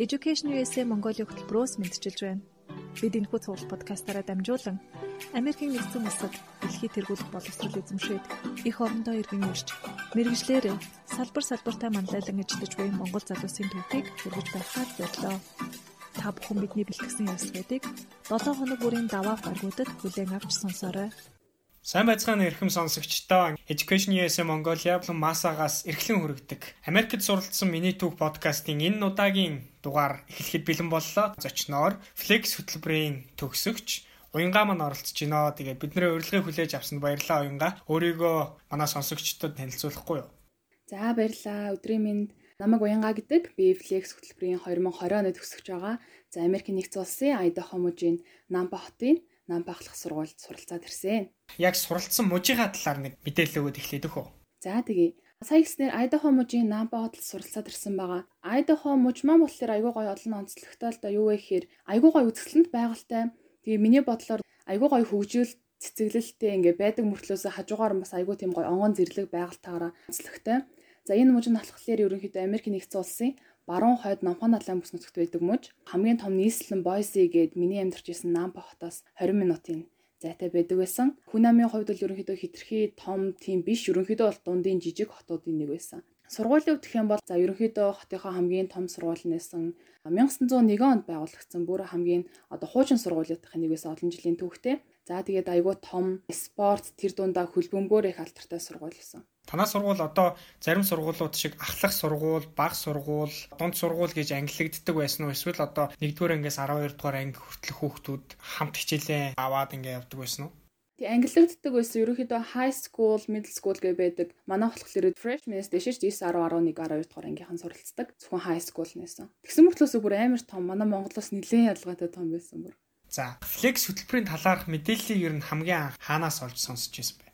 Education USA Mongolia хөтөлбөрөөс мэдчилж байна. Бид энэхүү цуглал подкастаараа дамжуулан Америкийн нэгдсэн улсад дэлхийд тэргуулах боловсрол эзэмшээд их орондоо иргэн ирж мэрэгжлэр салбар салбартаа манлайлан ажиллаж буй Монгол залуусын түүхийг хүргэж байхаар боллоо. Та бүхэн бидний бэлтгэсэн ярилцлагыг 7 хоног бүрийн даваа гаргуудад хүлээн авч сонсоорой. Сайн байцгаана эрхэм сонсогчдоо Education USA Mongolia болон Масагаас эрхлэн хүргэдэг Америкт суралцсан миний түүх подкастын энэ удаагийн дугаар эхлэхэд бэлэн боллоо. Зочноор Flex хөтөлбөрийн төгсөгч Уянгаа маань оролцож байна. Тэгээд бидний урилгыг хүлээж авсанд баярлалаа Уянгаа. Өөрийгөө манай сонсогчдод танилцуулахгүй юу? За баярлалаа. Өдрийн минь намайг Уянгаа гэдэг. Би Flex хөтөлбөрийн 2020 оны төгсөгч байгаа. За Америкийн нэгдсэн улсын Idaho мужийн Намба хотын Намбахлах сургуульд суралцаад ирсэн. Яг суралцсан мужийнхаа талаар нэг мэдээлэл өгөөд эхлэдэг үү? За тэгье. Сая гэснээр Idaho мужийн Намба хотод суралцаад ирсэн байгаа. Idaho муж маань болохоор айгүй гоё олон онцлогтой л да юу вэ гэхээр айгүй гоё үзэсгэлэнт байгальтай. Тэгээ миний бодлоор айгүй гоё хөгжил цэцэглэлтэй ингээ байдаг мөртлөөс хажуугаар бас айгүй тийм гоё онгон зэрлэг байгальтайгаараа онцлогтой. За энэ мужид болохоор ерөнхийдөө Америк нэгдсэн улсын баруун хойд Номхон надлын бүс нутагт байдаг муж хамгийн том нийслэн Бойси гээд миний амьдарч исэн Нампа хотоос 20 минутын зайтай байдаг байсан. Хүнамийн хувьд бол ерөнхийдөө хитрхи том тийм биш ерөнхийдөө бол дундын жижиг хотуудын нэг байсан. Сургуулийн үгдэх юм бол за ерөнхийдөө хотынхоо хамгийн том сургууль нэсэн 1901 онд байгуулагдсан бүр хамгийн одоо хуучин сургуулиудын нэг байсан олон жилийн түүхтэй. За тэгээд айгүй том спорт тэр дундаа хөлбөмбөр их алдартай сургууль байсан. Танаа сургууль одоо зарим сургуулиуд шиг ахлах сургууль, бага сургууль, дунд сургууль гэж ангиллагддаг байсан уу? Эсвэл одоо 1-р ангиас 12 дугаар анги хүртэлх хүүхдүүд хамт хичээлээ аваад ингэ явдаг байсан уу? Тэг ангиллагддаг байсан. Ерөнхийдөө high school, middle school гэж байдаг. Манай болохоор freshman-ээс дэшиж 9, 10, 11, 12 дугаар ангийнхан суралцдаг. Зөвхөн high school нээсэн. Тэгсэн мөртлөөс бүр амар том. Манай Монголоос нэлээд ялгаатай том байсан бүр. За, flex хөтөлбөрийн талаарх мэдээллийг ер нь хамгийн хаанаас олж сонсч байсан бэ?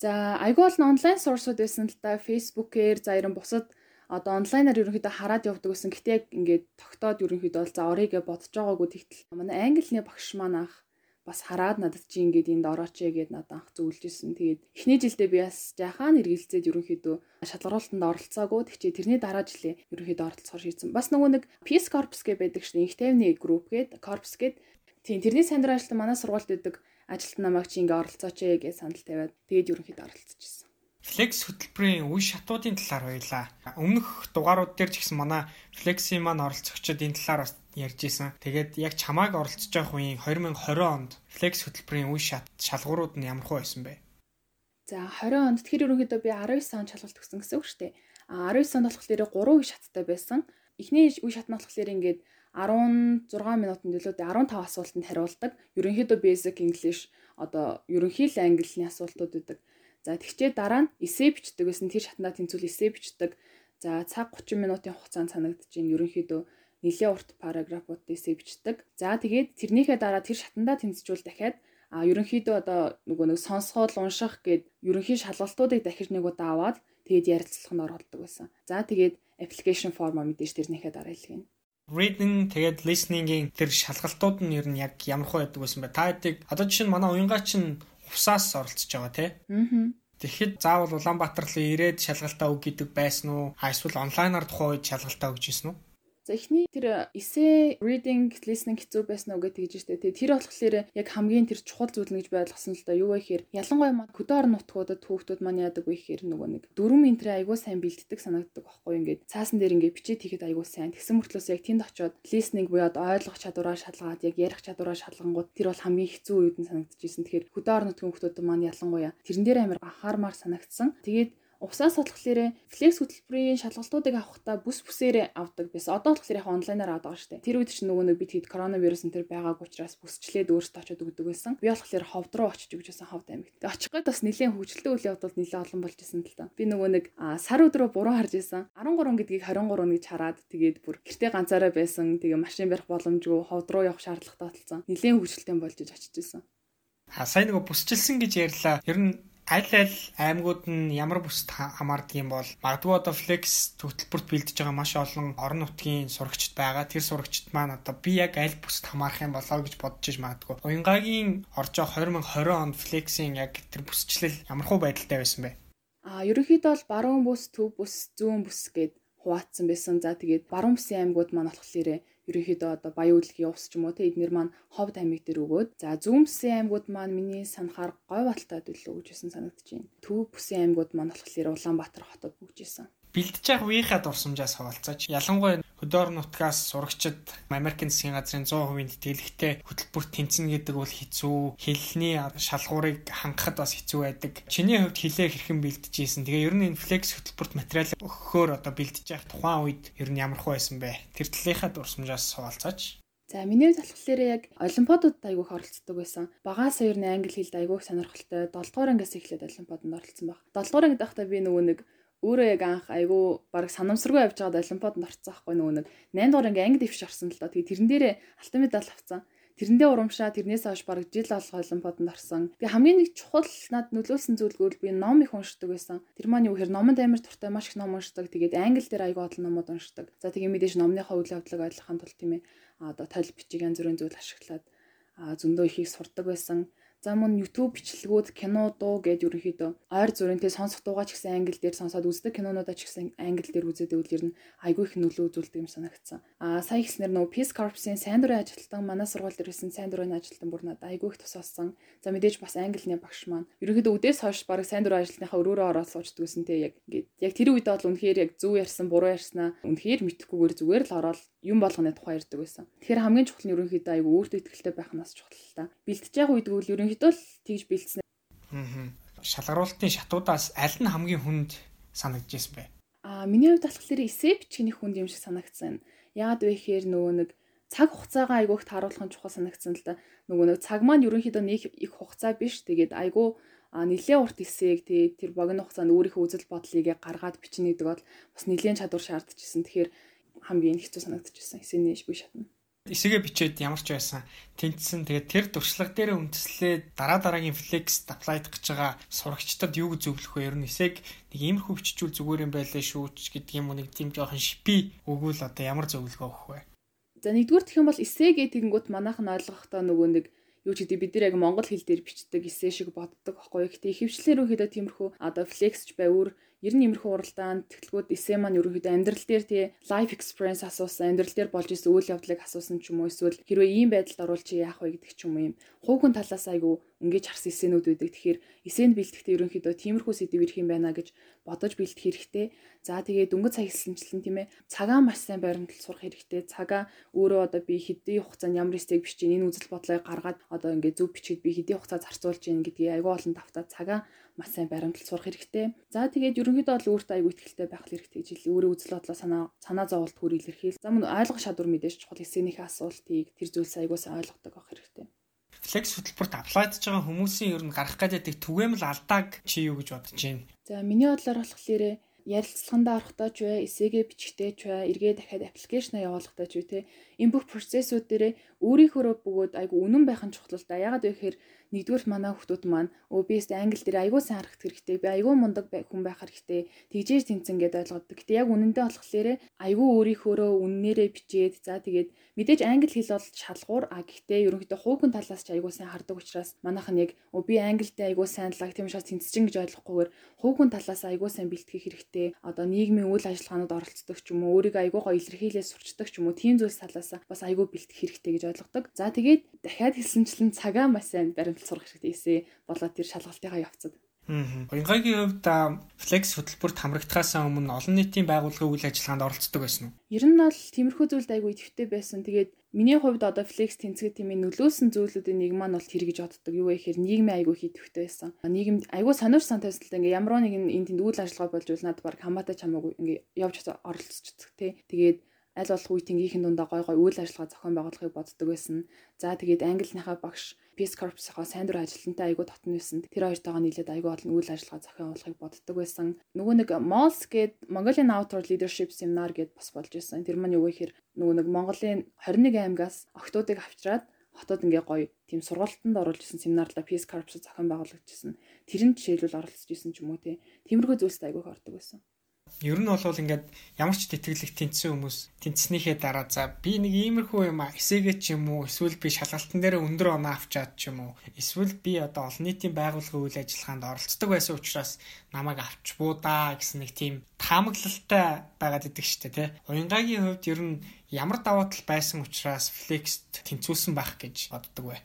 За айгүй олон онлайн сурсууд байсан л да Facebook-ээр за ерөн бусад одоо онлайнаар ерөнхийдөө хараад явдаг гэсэн. Гэтэ яг ингээд тогтоод ерөнхийдөө бол за орыгээ бодож байгаагүй тэгтэл манай англиний багш маань ах бас хараад надад чи ингээд энд орооч гэгээд надад анх зөвлөж исэн. Тэгээд эхний жилдээ би бас жахаан эргэлзээд ерөнхийдөө шалгаруултанд оролцоогүй. Тэгчээ тэрний дараа жилээ ерөнхийдөө оролцохоор шийдсэн. Бас нөгөө нэг Peace Corps гэ байдаг шин их тайвны групп гээд Corps гээд тийм тэрний сандраа ажилтан манай сургуульд байдаг ажилт намайг чи ингээ оролцооч ээ гэж санал тавиад тэгээд ерөнхийдөө оролцчихсон. Flex хөтөлбөрийн үе шатуудын талаар баялаа. Өмнөх дугаарууд дээр ч гэсэн манай Flex-ийн маань оролцогчид энэ талаар ярьж исэн. Тэгээд яг чамааг оролцож байх үеийн 2020 онд Flex хөтөлбөрийн үе шат шалгуурууд нь ямар хөө байсан бэ? За 20 онд тэгэхээр ерөнхийдөө би 19 онд шалгалт өгсөн гэсэн үг шүү дээ. А 19 онд болохоор 3 үе шаттай байсан. Эхний үе шат нь болохоор ингээд 16 минутанд илүү 15 асуултанд хариулдаг. Ерөнхийдөө basic English одоо ерөнхий л английн асуултууд үүдэг. За тэгчээ дараа нь эссе бичдэг гэсэн тэр шатнаа тэнцвэл эссе бичдэг. За цаг 30 минутын хугацаанд санагдаж ин ерөнхийдөө нэлээд урт параграфууд эссе бичдэг. За тэгээд тэрнийхээ дараа тэр шатандаа тэнцжүүл дахиад а ерөнхийдөө одоо нөгөө нэг сонсгол унших гээд ерөнхий шалгалтуудыг дахиж нэг удаа аваад тэгээд ярилцлах нь оролдог байсан. За тэгээд application form мэдээж тэрнийхээ дараа хэлгэнэ reading тэгээд listening-ийн тэр шалгалтууд нь ер нь яг ямар хөө байдаг байсан бэ? Та хэдийг одоо жишээ нь манай уянгаа чинь усаас оролцож байгаа тий. Аа. Тэгэхэд заавал Улаанбаатар руу ирээд шалгалтаа өг гэдэг байсан уу? Эсвэл онлайнаар тухайн үед шалгалтаа өгч ирсэн үү? За эхний тэр эссе reading listening хэцүү байсан уу гэж тэгж штэ. Тэгээ тэр болохоор яг хамгийн тэр чухал зүйл нэгж ойлгосон л да. Юу вэ гэхээр ялангуяа маа хөдөө орон нутгуудад хүүхдүүд маань яадаг вэ гэхээр нөгөө нэг дөрвөн минтрэ айгуу сайн бэлддэг санагддаг байхгүй ингээд цаасан дээр ингээд бичээд хийхэд айгуу сайн. Тэгсэн мөртлөөс яг тэнд очиод listening буюу ойлгох чадвараа шалгаад яг ярих чадвараа шалгангууд тэр бол хамгийн хэцүү үед нь санагдчихсэн. Тэгэхээр хөдөө орон нутгийн хүүхдүүд маань ялангуяа тэрэн дээр амар анхаармаар санагдсан. Тэгээд Усаас болохоор флекс хөтөлбөрийн шалгалтуудыг авахдаа бүс бүсээр авдаг байсан. Одоо болохоор яг онлайнаар авдаг дээ. Тэр үед чинь нөгөө нэг бид хэд коронавирус энэ төр байгааг учраас бүсчлээд өөрсдөө очиод өгдөг байсан. Би болохоор ховд руу очиж өгч байсан ховд аймагт. Очих гээд бас нэлээд хөгжилтэй үйл явдал нэлээд олон болж исэн л та. Би нөгөө нэг сар өдрөө буруу харж исэн. 13 гэдгийг 23 гэж хараад тэгээд бүр гэртээ ганцаараа байсан. Тэгээ машин барих боломжгүй ховд руу явах шаардлагатай болсон. Нэлээд хөгжилтэй болж иж очиж исэн. А сайн нөгөө бүсчилсэн гэж ярьлаа. Ер нь аль аль аймагуд нь ямар бүсд хамаардаг юм бол магадгүй одоо флекс хөтөлбөрт бэлдэж байгаа маш олон орон нутгийн сурагчид байгаа. Тэр сурагчид маань одоо би яг аль бүсд хамаарах юм болоо гэж бодож иж магадгүй. Уянгагийн орж байгаа 2020 онд флексийн яг тэр бүсчлэл ямар хуу байдалтай байсан бэ? А ерөнхийдөө бол баруун бүс, төв бүс, зүүн бүс гэд хуваацсан байсан. За тэгээд баруун бүсийн аймагуд маань болохоор ерөнхийдөө одоо баян үйлгийн ус ч юм уу те эднэр маань ховд аймаг дээр өгөөд за зүүн бүсийн аймагуд маань миний санахаар говь балтад билүү гэж санагдаж байна. Төв бүсийн аймагуд маань болохоор Улаанбаатар хотод бүгжсэн бэлдэж явах үеийнхаа дурсамжаас хаваалцаж ялангуяа хөдөө нутгаас сурагчид Америкийн засгийн газрын 100% тэтгэлэгтэй хөтөлбөрт тэнцэнэ гэдэг бол хэцүү хэлний шалгуурыг хангахад бас хэцүү байдаг. Чиний хувьд хилээ хэрхэн бэлдэж ийсэн. Тэгээ ер нь энэ флекс хөтөлбөрт материал өгөхөөр одоо бэлдэж явах тухайн үед ер нь ямар хөө байсан бэ? Тэр талынхаа дурсамжаас хаваалцаж За миний болохоор яг олимпиадууд айгүйх оролцдог байсан. Багаас ер нь англи хэлд айгүйх сонирхолтой 7 дугаар ангиас эхлээд олимпиаданд оролцсон баг. 7 дугаар ангид байхдаа би нөгөө нэг өөрөө яг анх айгүй баг санамсаргүй явж байгаад олимпиаданд орцсон байхгүй нөгөө нэг 8 дугаар анги анги дэвш орсон л доо. Тэгээ тэрэн дээрээ алтан медаль авсан. Тэрэндээ урамшаа тэрнээс хойш баг жил алга олимпиаданд орсон. Тэгээ хамгийн нэг чухал над нөлөөлсөн зүйлгүүл би ном их уншдаг байсан. Тэр маань юу гэхээр номонд амар туртай маш их ном уншдаг. Тэгээд англи дээр айгүй олон номууд уншдаг. За тэгээ мэдээж номныхаа үйл явдлыг ойлгохын тулд тийм ээ одоо тойл бичиг янз бүрийн зүйл ашиглаад зөндөө ихийг сурдаг байсан. За мөн YouTube бичлэгүүд, кино, дуу гэд ерөнхийдөө ойр зүрэнтэй сонсох дуугаа ч гэсэн англи дээр сонсоод үздэг кинонуудаа ч гэсэн англи дээр үзээд үйл ер нь айгүй их нөлөө үзүүлдэг юм санагдсан. Аа сая ихснэр нөө Peace Corps-ийн сайн дурын ажилтан манай сургууль дээр байсан сайн дурын ажилтан бүр надад айгүй их тусаасан. За мэдээж бас англиний багш маань ерөнхийдөө үдээс хойш баг сайн дурын ажилтныхаа өрөөрөө ороод суучдаг гэсэн те яг ингээд яг тэр үед бол үнэхээр яг зөв ярьсан, буруу ярьснаа үнэхээр мэдхгүйгээр зүгээр л ороод юм болгоны тухай ярьдаг байсан. Тэгэхээр хамгийн чухал нь ерөнхийдөө айгүй өөртөө ихтэй байх нь бас чухал л та. Бэлтэж явах үед гэвэл ерөнхийдөө л тэгж бэлдсэн. Аа. Шалгаруулалтын шатуудаас аль нь хамгийн хүнд санагдчихсэн бэ? Аа, миний хувьд болохоор эсээ бичгний хүнд юм шиг санагдсан. Яагаад вэ гэхээр нөгөө нэг цаг хугацаагаа айгүйх тааруулах нь чухал санагдсан л да. Нөгөө нэг цаг маань ерөнхийдөө нэг их хугацаа биш. Тэгээд айгүй а нилээ урт эсээг тий тэр богино хугацаанд өөрийнхөө үзэл бодлыг гаргаад бичнэ гэдэг бол бас нилээн чадвар шаардчихсан. Тэгэхээр хамгийн хэцүү санагдчихсан. Эсэний шгүй шатна. Эсэгээ бичээд ямар ч байсан тэнцсэн. Тэгээд тэр туршлага дээр үндэслээд дараа дараагийн флекс аплайд гэж байгаа сурагчдад юу гэж зөвлөх вэ? Ер нь эсэг нэг иймэрхүү биччихвэл зүгээр юм байлаа шүү ч гэдэг юм уу нэг тийм жоохон шипи өгвөл одоо ямар зөвлөгөө өгөх вэ? За нэгдүгээр гэх юм бол эсэгээ тэгэнгүүт манайх нь ойлгохдоо нөгөө нэг юу ч гэдэг бид нар яг монгол хэл дээр бичдэг эсэ шиг боддог байхгүй. Гэхдээ ихэвчлэн ерөнхийдөө тиймэрхүү одоо флексч байвар ер нь иймэрхүү уралдаанд тэтгэлгүүд эсэ маань ерөнхийдөө амьдрал дээр тий life experience асуусан, амьдрал дээр болж исэн үйл явдлыг асуусан ч юм уу эсвэл хэрвээ ийм байдалд орвол чи яах вэ гэдэг ч юм уу юм. Хүн талаас айгу ингэж харсан эсэнүүд байдаг. Тэгэхээр эсэнд бэлтгэхдээ ерөнхийдөө тиймэрхүү сэдв ирэх юм байна гэж бодож бэлтгэх хэрэгтэй. За тэгээ дөнгөж цаг хэлсэнчлэн тийм ээ цагаан маш сайн баримтал сурах хэрэгтэй. Цагаа өөрөө одоо би хэдийн хугацаанд ямар стег бичиж энэ үзэл бодлыг гаргаад одоо ингээд зөв бичгээд би хэдийн хугацаа зарцуулж гин гэдгийг айгүй олон давтаа цагаан маш сайн баримтал сурах хэрэгтэй. За тэгээд ерөнхийдөө бол өөртөө аягүй ихтэй байх хэрэгтэй гэж өөрөө үзэл бодлоо санаа санаа зоволт хөр илэрхийл. За мөн ойлгох шатвар мэдээж чухал эсэнийхээ асуултыг тэр зүйлс аягүй сайн ойлгодог байх хэрэгтэй флекс хөтөлбөрт аплайдж байгаа хүмүүсийн ер нь гарах гэдэг түгээмэл алдааг чи юу гэж бодож байна? За миний бодлоор болохоор ярилцлагандаа орохдоо ч бай, эсээгээ бичгтэй ч бай, эргээ дахиад аппликейшнаа явуулахдаа ч бай те. Энэ бүх процессүүд дээр өөрийнхөө бөгөөд айгу үнэн байх нь чухал л да. Ягаад вэ гэхээр нэгдүгээр манай хүмүүс маань өө би өст англи дээр айгүй сайн харах хэрэгтэй. Би айгүй мундаг хүн байх хэрэгтэй. Тэгжээж тэнцэн гэдээ ойлгодог. Гэтэ яг үнэндээ болохоор айгүй өөрийнхөөрөө үннээрээ бичээд за тэгээд мэдээж англи хэл бол шалгуур а гэхдээ ерөнхийдөө хувийн талаас ч айгүй сайн хардаг учраас манайх нь яг өө би англитэй айгүй сайн лаг тийм учраас тэнцчин гэж ойлгохгүйгээр хувийн талаас айгүй сайн бэлтгэх хэрэгтэй. Одоо нийгмийн үйл ажиллагаанууд оролцдог ч юм уу өөрийгөө айгүй гоё илэрхийлээ сурчдаг ч юм уу тийм зүйлс талаас бас айгүй бэлтгэх хэрэгтэй гэж ойлгодог. За тэгээд дахиад хэлсэнчлэн цагаа маш сайн баримт сургалтад сурах хэрэгтэй эсэ болоод тэр шалгалтынхаа явцад. Уянгагийн хувьд флекс хөтөлбөрт хамрагдахаас өмнө олон нийтийн байгууллагын үйл ажиллагаанд оролцдог байсан уу? Ер нь бол тиймэрхүү зүйлд айгүй идэвхтэй байсан. Тэгээд миний хувьд одоо флекс тэнцэгэд тийм нөлөөсөн зүйлүүдийн нэг маань бол тэр гэж боддог. Юу вэ гэхээр нийгмийн айгүй идэвхтэй байсан. Нийгэмд айгүй сонирш сантайсалтай ингээ ямар нэг энэ тэнд үйл ажиллагаа болж үлнаад баг хамаатай чамаагүй ингээ явж оролцчихдаг тий. Тэгээд аль болох үе тэнгийнхэн дундаа гой гой үйл ажиллагаа зохион байгуулахыг боддог байсан. За тэгээд английнхаа багш Peace Corps-ийнхаа сайн дур ажилтнтай айгуу татна байсан. Тэр хоёртойгоо нийлээд айгуу олон үйл ажиллагаа зохион байгуулахыг боддог байсан. Нөгөө нэг MOLS гээд Mongolian Outdoor Leadership Seminar гээд бас болж байсан. Тэр маань юу гэхээр нөгөө нэг Монголын 21 аймагаас охтуудыг авчираад хотод ингээ гоё тийм сургалтанд оруулж исэн семинарлаа Peace Corps зохион байгуулагдчихсан. Тэр нь жишээлбэл оролцож исэн ч юм уу те. Тиймэрхүү зүйлсд айгүйх ордог байсан. Ер нь бол ингээд ямар ч тэтгэлэг тэнцсэн хүмүүс тэнцснийхээ дараа за би нэг иймэрхүү юм а эсээгээ ч юм уу эсвэл би шалгалтын дээр өндөр оноо авчаад ч юм уу эсвэл би одоо олон нийтийн байгууллагын үйл ажиллагаанд оролцдог байсан учраас намайг авч буудаа гэсэн нэг тийм таамаглалтай байгаад идэг штэ тий. Уянгагийн хувьд ер нь ямар даваа тал байсан учраас флекст тэнцүүлсэн байх гэж боддог бай.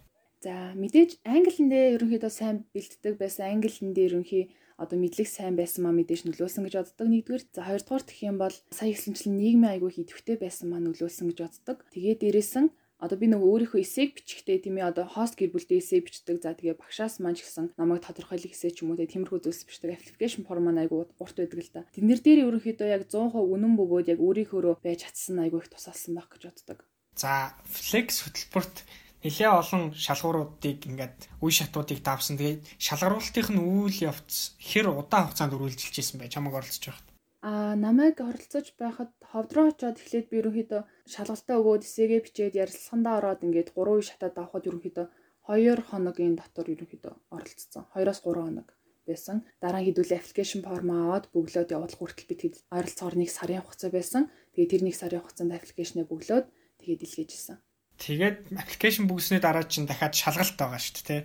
За мэдээж англиэн дээр ерөнхийдөө сайн бэлддэг байсан англиэн дээр ерөнхий одоо мэдлэг сайн байсан маа мэдээж нөлөөсөн гэж боддог. Нэгдүгээр за хоёрдугаар гэх юм бол сая ихлэнчлэн нийгмийн аягүй идэвхтэй байсан маа нөлөөсөн гэж боддог. Тэгээд дээрэсэн одоо би нөгөө өөрийнхөө эсээг бичихтэй тийм ээ одоо хост гэр бүлдээ эсээ бичдэг. За тэгээ багшаас маань ч гэсэн намайг тодорхойлох эсээ ч юм уу тиймэрхүү зүйлс бичдэг. Application form маань айгүй урт байдаг л да. Тэднэр дээр ерөнхийдөө яг 100% үнэн бөгөөд яг өөрийнхөө байж чадсан айгүй их тусалсан байх гэж боддог. За Flex хөтөлбөрт нэлээ олон шалгууруудыг ингээд үе шатуудыг давсан. Тэгээд шалгаруулалтын нь үйл явц хэр удаан хугацаанд үргэлжилж исэн бай чамаг оролцож байхад. Аа намайг оролцож байхад ховдроо очоод эхлээд би ерөнхийдөө шалгалтаа өгөөд эсээгээ бичээд ярилцлагандаа ороод ингээд 3 үе шатаад авахд ерөнхийдөө 2 хоногийн дотор ерөнхийдөө оролцсон. 2-оос 3 хоног байсан. Дараа нь хэдүүлээ аппликейшн форм аваад бөглөөд явуулах хүртэл бид хэд ойролцоогоор нэг сарын хугацаа байсан. Тэгээд тэр нэг сарын хугацаанд аппликейшнээ бөглөөд тэгээд илгээжсэн. Тэгээд аппликейшн бүгснээ дараа чинь дахиад шалгалт байгаа шүү дээ, тий.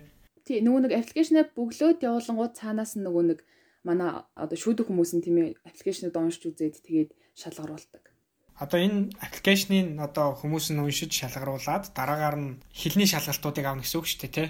Тий, нөгөө нэг аппликейшнээ бөглөөд явуулангууд цаанаас нь нөгөө нэг манай одоо шүүдэг хүмүүс нь тийм ээ аппликейшныг уншиж үзээд тэгээд шалгаруулдаг. Одоо энэ аппликейшнийг одоо хүмүүс нь уншиж шалгаруулад дараагаар нь хэлний шалгалтуудыг авна гэсэн үг шүү дээ, тий.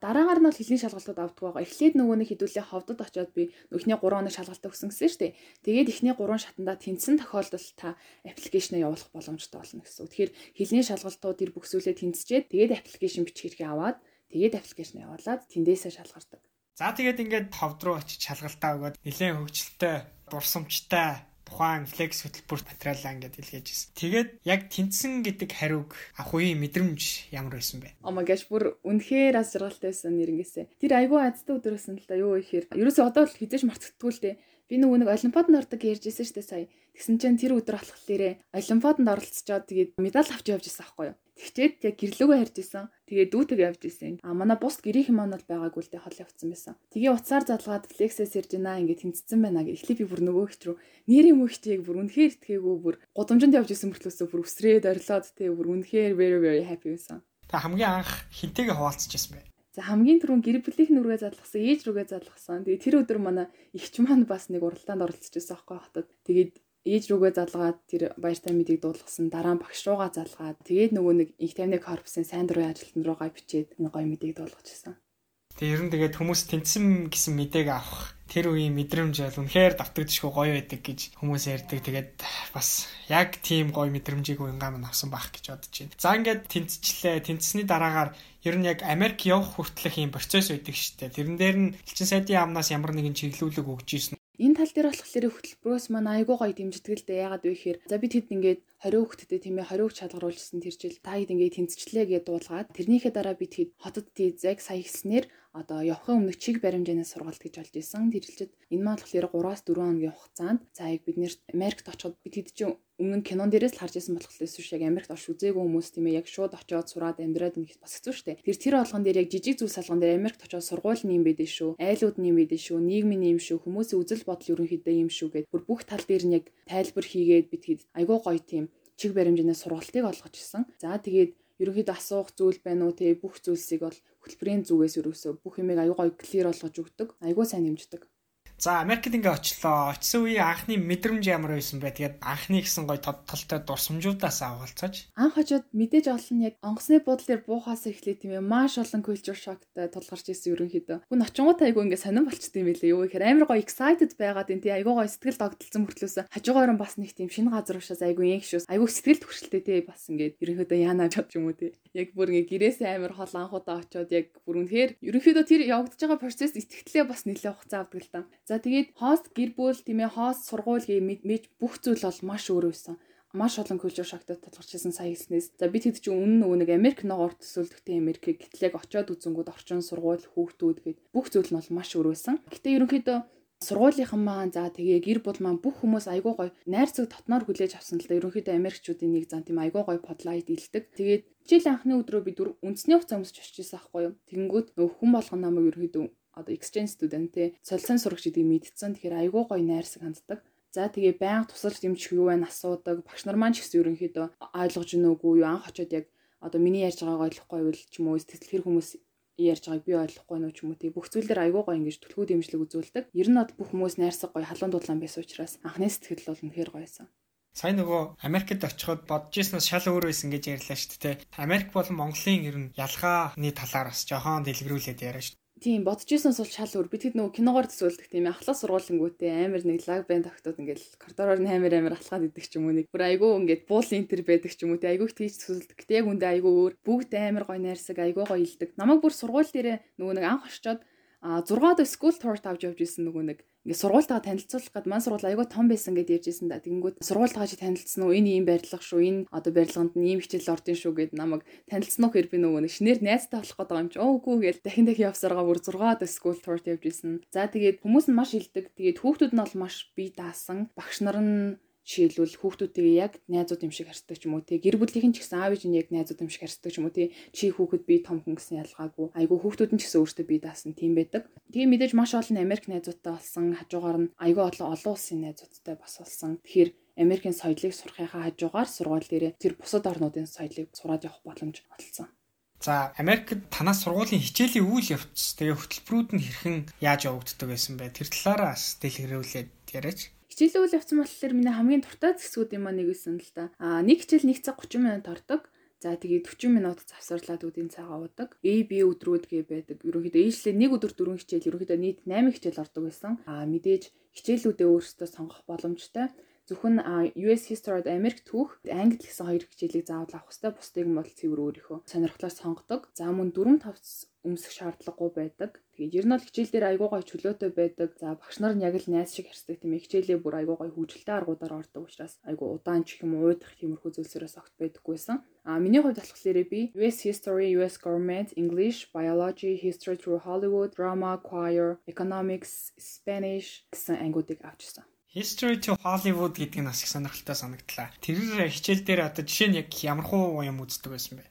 Дараагаар нь бол хэлний шалгалтууд авдаг байгаа. Эхлээд нөгөө нэг хэдүүлээ ховдод очиод би эхний 3 хоног шалгалтаа өгсөн гэсэн шүү дээ. Тэгээд эхний 3 шатанда тэнцсэн тохиолдолд та аппликейшнээ явуулах боломжтой болно гэсэн. Тэгэхээр хэлний шалгалтууд ир бүхсүүлээ тэнцчээд тэгээд аппликейшн бичих хэрэгээ аваад тэгээд аппликейшнээ явуулаад тэндээсээ шалгардаг. За тэгээд ингээд ховд руу очиж шалгалтаа өгөөд нэлээд хөвгчлөлтэй, дурсамжтай тухайн флекс хөтөлбөрт материалаа ингээд илгээж ирсэн. Тэгээд яг тэнцсэн гэдэг хариуг авах үеийн мэдрэмж ямар байсан бэ? Oh my gosh бүр үнэхээр аз жаргалтай байсан нэрнгээсээ. Тэр айгүй азтай өдөр байсан л да юу ихээр. Ерөөсөө одоо л хизээж мартагддгүй л дээ. Би нөгөө нэг олимпиаданд ордог ярьж ирсэн шүү дээ сая. Тэгсэн чинь тэр өдөр болохлээрээ олимпиаданд оролцоод тэгээд медаль авч явж ирсэн аахгүй юу? Тэгчээд яг гэрлөөгөө харж исэн. Тэгээ дүүтэйг явж исэн. А манай бус гэрийнхэн маань бол байгаагүй л дээ хол явцсан байсан. Тэгээ уцаар залгаад флексээс ирж байна ингээд тэнцсэн байна гэж. Эхлээ би бүр нөгөө хч рүү нэрийн мөхчтэйг бүр үнэхээр итгээгүй бүр гудамжинд явж исэн мөртлөөсөө бүр өсрээд орилоод тэгээ бүр үнэхээр very very happy байсан. Та хамгийн анх хинтэйгээ хуваалцаж байсан бэ? За хамгийн түрүүн гэр бүлийнх нь рүүгээ задлахсан, ээж рүүгээ задлахсан. Тэгээ тэр өдөр манай эгч маань бас нэг уралдаанд оролцож байсан аахгүй хатад. Тэгээд ээж рүүгээ залгаад тэр баяртай мэдийг дуулгасан дараа нь багш руугаа залгаад тэгээд нөгөө нэг их тайвны корпусын сайн дурын ажилтан руугаа бичээд энэ гоё мэдийг дуулгачихсан. Тэгээ ер нь тэгээд хүмүүс тэнцсэн гэсэн мэдээг авах тэр үеийн мэдрэмж бол үнэхээр давтагдчихгүй гоё байдаг гэж хүмүүс ярьдаг. Тэгээд бас яг тийм гоё мэдрэмжийг уянгаа минь авсан байх гэж бодож байна. За ингээд тэнцчлээ. Тэнцсэний дараагаар ер нь яг Америк явах хүртэлх юм процесс байдаг шүү дээ. Тэрэн дээр нь элчин сайдын яамнаас ямар нэгэн чиглүүлэг өгч ийсэн Энэ тал дээр болохоор хөтөлбөрөөс маань айгүй гоё дэмждэг л дээ. Ягаад вэ гэхээр за бид хэд ингээд 20 хүүхэдтэй тийм ээ 20 хүүхд шалгаруулсан тэр жил та хэд ингээд тэнцвчлээ гэдээ дуулгаад тэрнийхээ дараа бид хэд хотод дизайг сая хэлснээр одоо явахын өмнө чиг баримжаанаас сургалт гэж болж исэн. Тэрэлчэд энэ маань болохоор 3-аас 4 хоногийн хугацаанд за яг бид нэр Америкт очиход бид хэд чинь өмнө нь кинон дээрээс л харж исэн болох лээс яг Америкт орш үзээгүй хүмүүс тийм ээ яг шууд очиод сураад амьдраад ингэ бас хэцүү шттэ. Тэр тэр болгон дээр яг жижиг зүйл салган дээр Америкт очиод сургууль нэм байдэн шүү. Айлууд нэм байдэн шүү. Нийгмийн нэм шүү. Хүмүүсийн үзэл бодол ерөнхийдөө юм шүү гэд бүр бүх тал дээр нь яг тайлбар хийгээд бид хэд айгүй гоё тийм чиг баримжаанаас сургалтыг олгож исэн. За тэгээд ерөнхийдөө асуух зүйл байна уу те бүх зүйлсийг бол хөтөлбөрийн зүгээс ерөөсөө бүх юмыг аюу гой клир болгож өгдөг. Аюу сайн дэмждэг. За Америкт ингээ очлоо. Очсон үеийн анхны мэдрэмж ямар байсан бэ? Тэгээд анхны гэсэн гоё тодтолтой дурсамжуудаас авалцаж. Анх очоод мэдээж олон яг онгоцны буудлын дээр буухаас эхлэе тийм ээ. Маш олон culture shockтай тулгарч ирсэн ерөнхийдөө. Гүн очингууд айгу ингээ сонирн болчтой юм билээ. Юу гэхээр амар гоё excited байгаад энэ тийм айгу гоё сэтгэл догдолцсон мөртлөөс хажуугаар нь бас нэг тийм шинэ газар уушаас айгу инх шүүс. Айгу сэтгэл төвшөлтэй тий бас ингээ ерөнхийдөө яана чад юм уу тий. Яг бүр ингээ гэрээсээ амар хол анхудаа очоод яг бүр үнэхээр ерөнхийдөө тэр явагдаж байгаа процесс итгэхлээ бас нэлээд хугацаа авдаг л та. За тэгээд хост гэр бүл тийм ээ хост сургууль гэж бүх зүйл бол маш өөр байсан маш олон культур шоктой татгалж ирсэн сая хэлснээс за бид хэд чинь үнэн нөгөө нэг Америк ногоор төсөөлдөгтэй Америкийг гэтэл яг очиод үзэнгүүд орчин сургууль хүүхдүүд гээд бүх зүйл нь бол маш өөр байсан. Гэтэ ерөнхийдөө сургуулийнхан маань за тэгээ гэр бүл маань бүх хүмүүс айгуу гоё найрцаг дотноор хүлээж авсан л да ерөнхийдөө Америкчүүдийн нэг зан тийм айгуу гоё подлайт илдэг. Тэгээд жил анхны өдрөө бид үндэсний хугацаа өмсөж очиж байсан аахгүй юу. Нөгөө хүн болгон намайг ерөнхийдөө одоо exchange student те солилцоон сурагч гэдгийг мэдсэн. Тэгэхээр айгүй гоё найрсаг ханддаг. За тэгээ байнга тусалж дэмжих юу байна асуудаг. Багш нар маань ч гэсэн ерөнхийдөө ойлгож гинэ үгүй юу анх очоод яг одоо миний ярьж байгааг ойлгохгүй байвал ч юм уу сэтгэл хэр хүмүүс ярьж байгааг би ойлгохгүй нөө ч юм уу тий бүх зүйл дээр айгуу гоё ингэж түлхүү дэмжлэг үзүүлдэг. Ер нь бол бүх хүмүүс найрсаг гоё халуун дулаан байсан учраас анхны сэтгэл бол үнэхээр гоёсэн. Сайн нөгөө Америкт очиход бодож ирснээс шал өөр байсан гэж ярьлаа шүү дээ. Америк болон Монголын ер нь ялгааны талаар бас жоохон дэлгэрүүлээд яриа шүү. Тийм бодож ирсэнс бол шал өөр. Бид хэд нөгөө киногоор төсөөлдөг тийм ахлаа сургуулингүүтэй амар нэг лаг банд тогтоод ингээл коридороор амар амар алхаад идэх ч юм уу нэг бүр айгүй ингээд буул интер байдаг ч юм уу тий айгүй тийч төсөөлдөг. Тэг яг үндэ айгүй өөр. Бүгд амар гоё найрсаг айгүй гоё илдэг. Намайг бүр сургууль дээрээ нөгөө нэг анх очичоод а 6 дэх school tour тавьж явж исэн нөгөө нэг ингээ сургуультайгаа танилцуулах гээд маань сургууль айгүй том байсан гэд ярьжсэн да. Тэгэнгүүт сургуультайгаа чи танилцсан уу? Энэ ийм барилга шүү. Энэ одоо барилганд нь ийм хичээл ордын шүү гэд намайг танилцсан уу гэхээр би нөгөө нэг шинээр найзтай болох гэдэг юм чи. Оо үгүй гээл дахин дахин явсараа бүр 6 дэх school tour тавьж исэн. За тэгээд хүмүүс нь маш илдэг. Тэгээд хүүхдүүд нь бол маш бие даасан. Багш нар нь жишээлбэл хүүхдүүдтэйгээ яг найзууд юм шиг харьцдаг ч юм уу тий гэр бүлийнхэн ч гэсэн аав ээж нь яг найзууд юм шиг харьцдаг ч юм уу тий чи хүүхэд би том хүн гэсэн ялгаагүй айгүй хүүхдүүд нь ч гэсэн өөртөө бие даасан тийм байдаг. Тэгээ мэдээж маш олон Америк найзуудтай болсон хажуугаар нь айгүй олон олон улсын найзуудтай бас болсон. Тэгэхээр Америкийн соёлыг сурахынхаа хажуугаар сургууль дээрээ тэр бусад орнуудын соёлыг сураад явах боломж олсон. За Америкт танаас сургуулийн хичээлийн үйл явц тэгээ хөтөлбөрүүд нь хэрхэн яаж явагддаг байсан бэ? Тэр талаараа бас дэлгэрүүлээд яриач. Хичээлийн үйл явц болохоор миний хамгийн дуртай зэсгүүд юм аа нэг байсан л да. Аа нэг хичээл 1 цаг 30 минут ордог. За тэгээд 40 минут завсарлаад үдийн цаг авдаг. A B өдрүүд гээ байдаг. Ерөнхийдөө ээжлээ нэг өдөр дөрвөн хичээл ерөнхийдөө нийт 8 хичээл ордог байсан. Аа мэдээж хичээлүүдээ өөрсдөө сонгох боломжтой. Зөвхөн US History-д Америк түүх, Англи гэсэн хоёр хичээлийг заавал авах хэрэгтэй. Бусдыг нь бол цэвэр өөрийнхөө сонирхлоор сонгодог. За мөн 4 5 өмсөх шаардлагагүй байдаг. Тэгээд ер нь бол хичээл дээр айгуу гой чөлөөтэй байдаг. За багш нар нь яг л найз шиг харьцдаг тийм хичээлээ бүр айгуу гой хөгжилтэй аргуудаар ордог учраас айгуу удаан ч юм уу уйдах тиймэрхүү зүйлсээрээс огт байдаггүйсэн. А миний хувьд болохоор би US History, US Government, English, Biology, History through Hollywood, Drama, Choir, Economics, Spanish гэсэн ангиудыг авчихсан. History to Hollywood гэдэг нь бас их сонирхолтой санагдлаа. Тэр хичээл дээр одоо жишээ нь яг ямар хуу юм үздэг байсан бэ?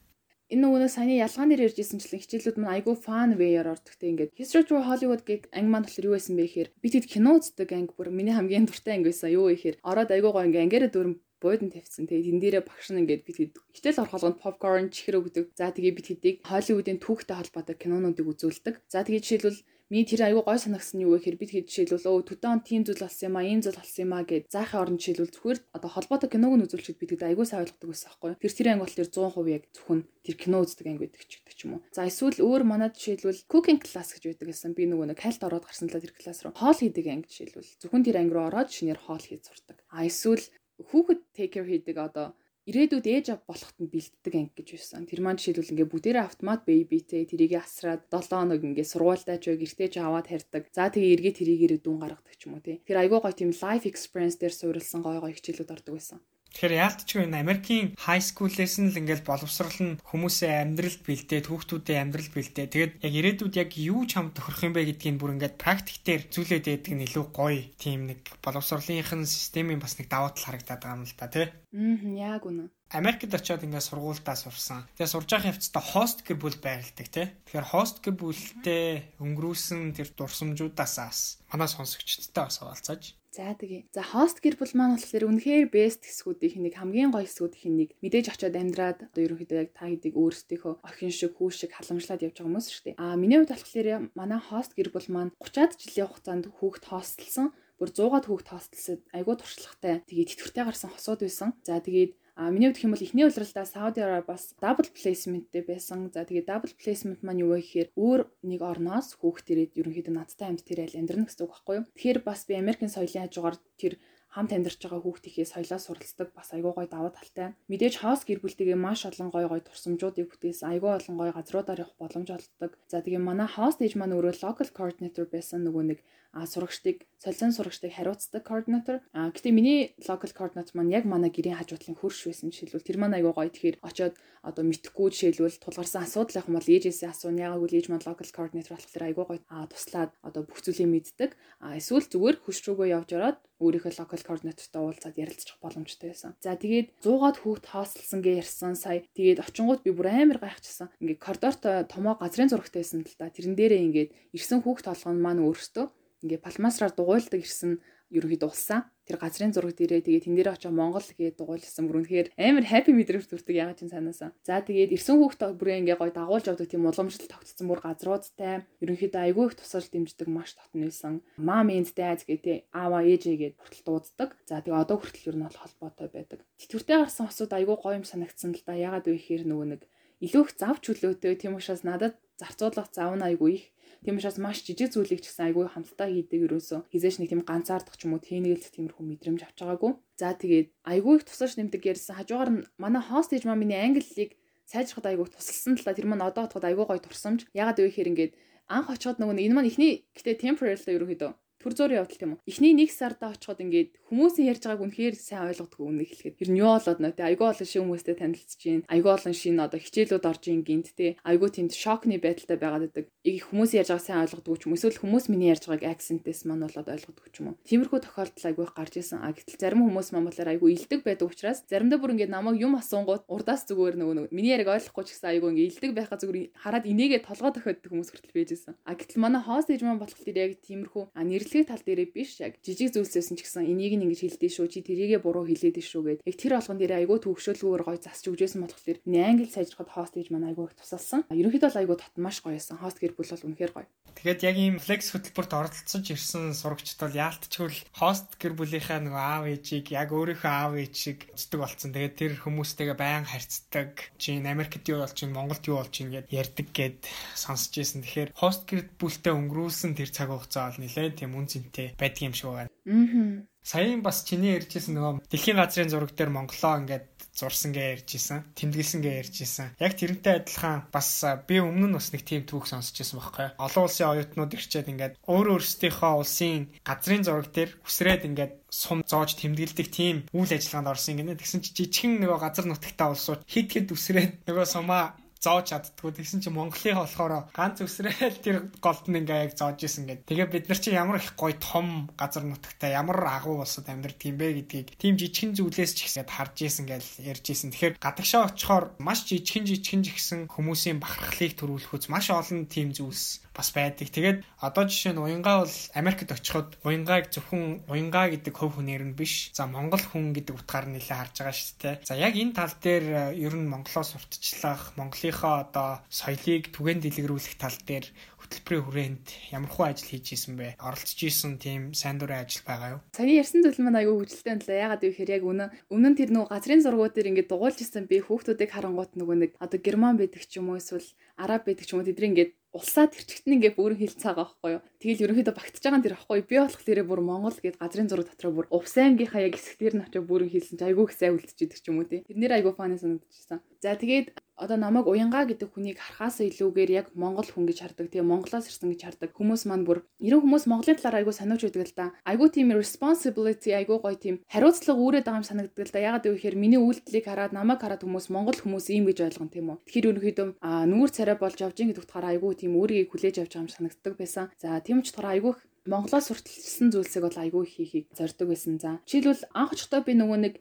Энэ нөгөө саяны ялгаан дээр ярьжсэнчлэн хичээлүүд маань айгүй фан вэйэр ордогтэй ингээд History to Hollywood гэг анги маань болохоор юу байсан бэ гэхээр бид хэд кино үздэг анги бүр миний хамгийн дуртай анги байсан юу гэхээр ороод айгүй гоо ингээ ангиараа дөрөв буудан тавьсан. Тэгээ тэн дээрээ багш нь ингээд бид хэд хичээл орох болгонд попкорн чихэр өгдөг. За тэгээ бид хэдийг Холливуудын түүхтэй холбоотой кинонуудыг үзүүлдэг. За тэгээ жишээлбэл Миний тэр айгүй гой санагсан юу гэхээр бид хэд жишээлбэл өө төдөн тийм зүйл болсон юм а, ийм зүйл болсон юм а гэд заахын орон жишээлбэл зүгээр одоо холбоотой киног нь үзүүлчихэд бид хэд айгүй сайн ойлгодог байсан байхгүй. Тэр тэр анги бол тэр 100% яг зөвхөн тэр кино үздэг анги байдаг ч гэдэг ч юм уу. За эсвэл өөр манад жишээлбэл cooking class гэж байдаг гэсэн. Би нөгөө нэг хайлт ороод гарсан л тэр класс руу хоол хийдэг анги жишээлбэл зөвхөн тэр анги руу ороод шинээр хоол хийж сурдаг. А эсвэл хүүхэд take care хийдэг одоо ирээдүйд ээж ав болоход нь бэлддэг анги гэж байсан. Тэр маань жишээлбэл ингээ бүгдээрээ автомат бэйбитэй тэрийг асраад 7 хоног ингээ сургуультай ч гэртээ ч аваад харьдаг. За тэгээ эргээ тэрийгээр дүн гаргадаг ч юм уу тий. Тэр айгуу гоё тийм life experience дээр суурилсан гоё гоё хичээлүүд ордог байсан. Тэгэхээр яалтчгүй энэ Америкийн high school-ээс нь л ингээл боловсрал нь хүмүүсээ амьдралд бэлдээд, хүүхдүүдээ амьдрал бэлдээд, тэгээд яг ирээдүйд яг юу чамд тохирох юм бэ гэдгийг бүр ингээд практиктээр зүйлээд байдаг нь илүү гоё. Тийм нэг боловсролынхын системийн бас нэг давуу тал харагдаад байгаа юм л да, тий? Аа, яг үнэ. Америкт очиод ингээд сургуультаа сурсан. Тэгээ сурж байгаа явцдаа хост гэр бүл байрладаг тий. Тэгэхээр хост гэр бүлтэй өнгөрүүлсэн тэр дурсамжуудаас манай сонсогчдтой бас хаваалцааж За тэгээ. За хост гэр бүл маань болохоор үнэхээр бест хэсгүүдийн нэг хамгийн гоё хэсгүүдийн нэг мэдээж очиод амьдраад одоо ерөнхийдөө яг та хэдийг өөрсдийнхөө охин шиг хүү шиг халамжлаад явж байгаа хүмүүс шүү дээ. Аа миний хувьд болохоор манай хост гэр бүл маань 30-аад жилийн хугацаанд хүүхд хостелсон бүр 100-аад хүүхд хостелсэд айгүй туршлагатай. Тэгээд тэтгэвртэй гарсан хосууд байсан. За тэгээд А миний хувьд хэвэл эхний улиралдаа Сауди Арабиас double placementтэй байсан. За тэгээ double placement маань юу вэ гэхээр өөр нэг орноос хүүхд ирээд ерөнхийдөө надтай хамт тэр айл амьдрна гэсэн үг байхгүй юу? Тэгэхээр бас би Америкийн соёлын хажуугаар тэр хамт амьдарч байгаа хүүхдийнхээ соёлоос суралцдаг бас айгүй гой даваа талтай. Мэдээж хоос гэр бүлтэйгээ маш олон гой гой турсамжуудыг бүтээсэн айгүй олон гой газруудаар явах боломж олддог. За тэгээ манай хост ээж маань өөрөө local coordinator байсан нөгөө нэг сурагчдыг солилцоон сурагчдыг хариуцдаг координатор. А гэтээ миний local coordinator маань яг манай гэрийн хажуудлын хөрш байсан жишээлбэл тэр маань айгүй гоё тэгэхээр очоод одоо мэдхгүй жишээлбэл тулгарсан асуудал ах юм бол ээжээсээ асууна яагаад үл ээж маань local coordinator болохоор айгүй гоё а туслаад одоо бүх зүйлийг мэддэг. А эсвэл зүгээр хөш рүүгөө явж ороод өөрийнхөө local coordinatorтай уулзаад ярилцчих боломжтой байсан. За тэгээд 100-аад хүүхд хаосалсан гэ ярьсан сая. Тэгээд очингууд би бүр амар гайхчихсан. Ингээ коридортой томоо газрын зурагтай байсан л да. Тэрэн дээрээ ингээд ирсэн хүүхд толгой нь маань өөртөө ингээ палмасраар дугуйлдаг ирсэн ерөөхдөө улсан. Тэр газрын зураг дээрээ тэгээд тэн дээр очиж Монгол гээд дугуйлсан бүр үнэхээр амар happy мэдрэмж төрдөг ягаад ч санаасаа. За тэгээд ирсэн хүүхдээ бүрээ ингээ гоё дагуулж явдаг тийм уламжлал тогтцсон бүр газруудтай ерөнхийдөө айгүй их тусалж дэмждэг маш татн байсан. Mom and dad гэдэг аава ээжээ гээд хүртэл дууддаг. За тэгээд одоо хүртэл ер нь бол холбоотой байдаг. Тэтгэвртэй гарсан хосууд айгүй гоё юм санагдсан л да. Ягаад вэ гэхээр нөгөө нэг илүү их зав чөлөөтэй тийм учраас надад зарцуулах зав нь айгүй их Тийм учраас маш жижиг зүйлийг ч гэсэн айгүй хамтдаа хийдэг ерөөсөө хизээш нэг тийм ганцаардах ч юм уу тэнэгэлт тиймэрхүү мэдрэмж авч байгаагүй. За тэгээд айгүй их тусаж нэмдэг ярьсан. Хажуугаар нь манай хостэж маа миний англиг сайжрахад айгүй тусалсан талаа тэр маань одоо бодоход айгүй гоё турсамж. Ягаад вэ гэхээр ингээд анх очиход нөгөө энэ маань ихний гэтээ temporary л ерөөхдөө төр зөөр явдал тийм үү. Эхний нэг сарда очиход ингээд хүмүүсийн ярьж байгааг үнэхээр сайн ойлгодгүй үнэ хэлэхэд. Ер нь юу болоод нэ айгүй олон шин хүмүүстэй танилцж гин. Айгүй олон шин одоо хичээлүүд орж ин гинт те. Айгүй тэнд шокны байдалтай байгаад байдаг. Их хүмүүс ярьж байгааг сайн ойлгодгүй ч юм эсвэл хүмүүс миний ярьж байгааг акцентээс маань болоод ойлгодгүй ч юм уу. Тиймэрхүү тохиолдол айгүй гарч исэн. А гэтэл зарим хүмүүс маань болохоор айгүй илдэг байдаг учраас заримдаа бүр ингээд намайг юм асуунгууд урдаас зүгээр нөгөө миний яриг ойлгохгүй ч гэсэн айгүй ингээд илдэг байхаа зүгээр хараад инээгээ толгой тохиоддаг хүмүүс хүртэл байж исэн. А гэтэл манай хост ээж маань болохоор яг тиймэрхүү нэр мэдлэгийн тал дээрээ биш яг жижиг зүйлсээс ч гэсэн энийг нь ингэж хэлдэж шүү чи тэрийгэ буруу хэлээд шүү гэд яг тэр болгон дээр айгүй төвөгшөөлгөөр гоё засч өгжсэн болохоор энэ англи сайжрахад хост гэж манай айгүй их тусалсан. Ерөнхийдөө айгүй тот маш гоёсэн. Хост гэр бүл бол үнэхээр гоё. Тэгээд яг ийм флекс хөтөлбөрт оролцож ирсэн сурагчд бол яалтчгүй хост гэр бүлийнхаа нөгөө аав ээжийг яг өөрийнхөө аав ээж шиг үздэг болсон. Тэгээд тэр хүмүүстэйгээ байн харьцдаг. Чин Америкт юу болж чин Монголд юу болж чин гэд ярьдаг гэд сонсч ирсэн. Тэгэхээр хост гэр бүлтэй өнгөрүүлсэн тэр цаг хугацаа бол нэлээд тийм үн цэнтэй байдаг юм шиг байна. Аа. Саяхан бас чиний ярьжсэн нөгөө дэлхийн газрын зураг дээр Монголоо ингээд зурсан гэ ярьжсэн. Тэмдэглэсэн гэ ярьжсэн. Яг тэрнтэй адилхан бас би өмнө нь бас нэг тийм түүх сонсчихсан байхгүй. Олон улсын оюутнууд ирчээд ингээд өөр өөрсдийнхөө улсын газрын зураг дээр үсрээд ингээд сум зоож тэмдэглэдэг тийм үйл ажиллагаанд орсон гинэ. Тэгсэн чи жижигхэн нөгөө газар нутагтаа улсууд хид хид үсрээд нөгөө сумаа зоож чаддгүй. Тэгсэн чинь Монголынхаа болохоор ганц өсрөөл тэр голд нь ингээ яг зоож исэн гэдэг. Тэгээ бид нар чи ямар их гоё том газар нутагтай ямар агуу улсад амьдардаг юм бэ гэдгийг тийм жижигхэн зүйлээс ч ихсэд харж исэн гэж ярьж исэн. Тэгэхээр гадагшаа очихоор маш жижигхэн ч ихсэн хүмүүсийн бахархлыг төрүүлэхүүц маш олон тийм зүйлс бас байдаг. Тэгээд одоо жишээ нь уянгаа бол Америкт очиход уянгааг зөвхөн уянгаа гэдэг хөв хүнээр нь биш. За Монгол хүн гэдэг утгаар нь нэлээд харж байгаа шүү дээ. За яг энэ тал дээр ер нь Монголоос уртчлах, Монголынхоо одоо соёлыг түгээн дэлгэрүүлэх тал дээр хөтөлбөрийн хүрээнд ямар хуу ажил хийж исэн бэ? Оролцож исэн тийм сайн дурын ажил байгаа юу? Саяны ярьсан зүйл маань айгүй хөвгөлтэй юм лээ. Ягаад гэвэл яг үнэн өмнө нь тэр нөгөө газрын зургууд дээр ингээд дугуулж исэн би хүүхдүүдийг харангуут нөгөө нэг одоо герман байдаг ч юм уу эсвэл араб байдаг ч юм уу тэдний ингээд улсаа тэрчгтэн ингээ бүрэн хилцаагаа байхгүй юу. Тэгэл ерөнхийдөө багтж байгаа юм тэр байхгүй. Би болох тэрэ бүр Монгол гээд газрын зураг дотроо бүр Увс аймгийнхаа яг хэсэг дээр нь очиж бүрэн хилсэн айгүй их сайн үлдчихэдэг ч юм уу тий. Тэрнэр айгүй фаны санагдчихсан. За тэгээд одоо намайг уянгаа гэдэг хүнийг харахаас илүүгээр яг монгол хүн гэж хардаг. Тэгээ монголоос ирсэн гэж хардаг. Хүмүүс маань бүр ерөн хүмүүс монголын талаар айгүй санаж байдаг л да. Айгүй тийм responsibility айгүй гоё тийм хариуцлага үүрээд байгаа юм санагддаг л да. Ягаад гэвэл миний үйлдэлийг хараад намайг хараад хүмүүс монгол хүмүүс ийм гэж ойлгон тийм үү. Тэгэхээр ерөнхийдөө нүүр царай болж явж гин гэдэг утгаараа айгүй тийм өөрийгөө хүлээж авч байгаа юм санагддаг байсан. За тийм ч утгаараа айгүй Монголоос сурталчилсан зүйлсийг бол айгүй хийхийг зорддог байсан. За жишээлбэл анх очихдоо би нөгөө нэг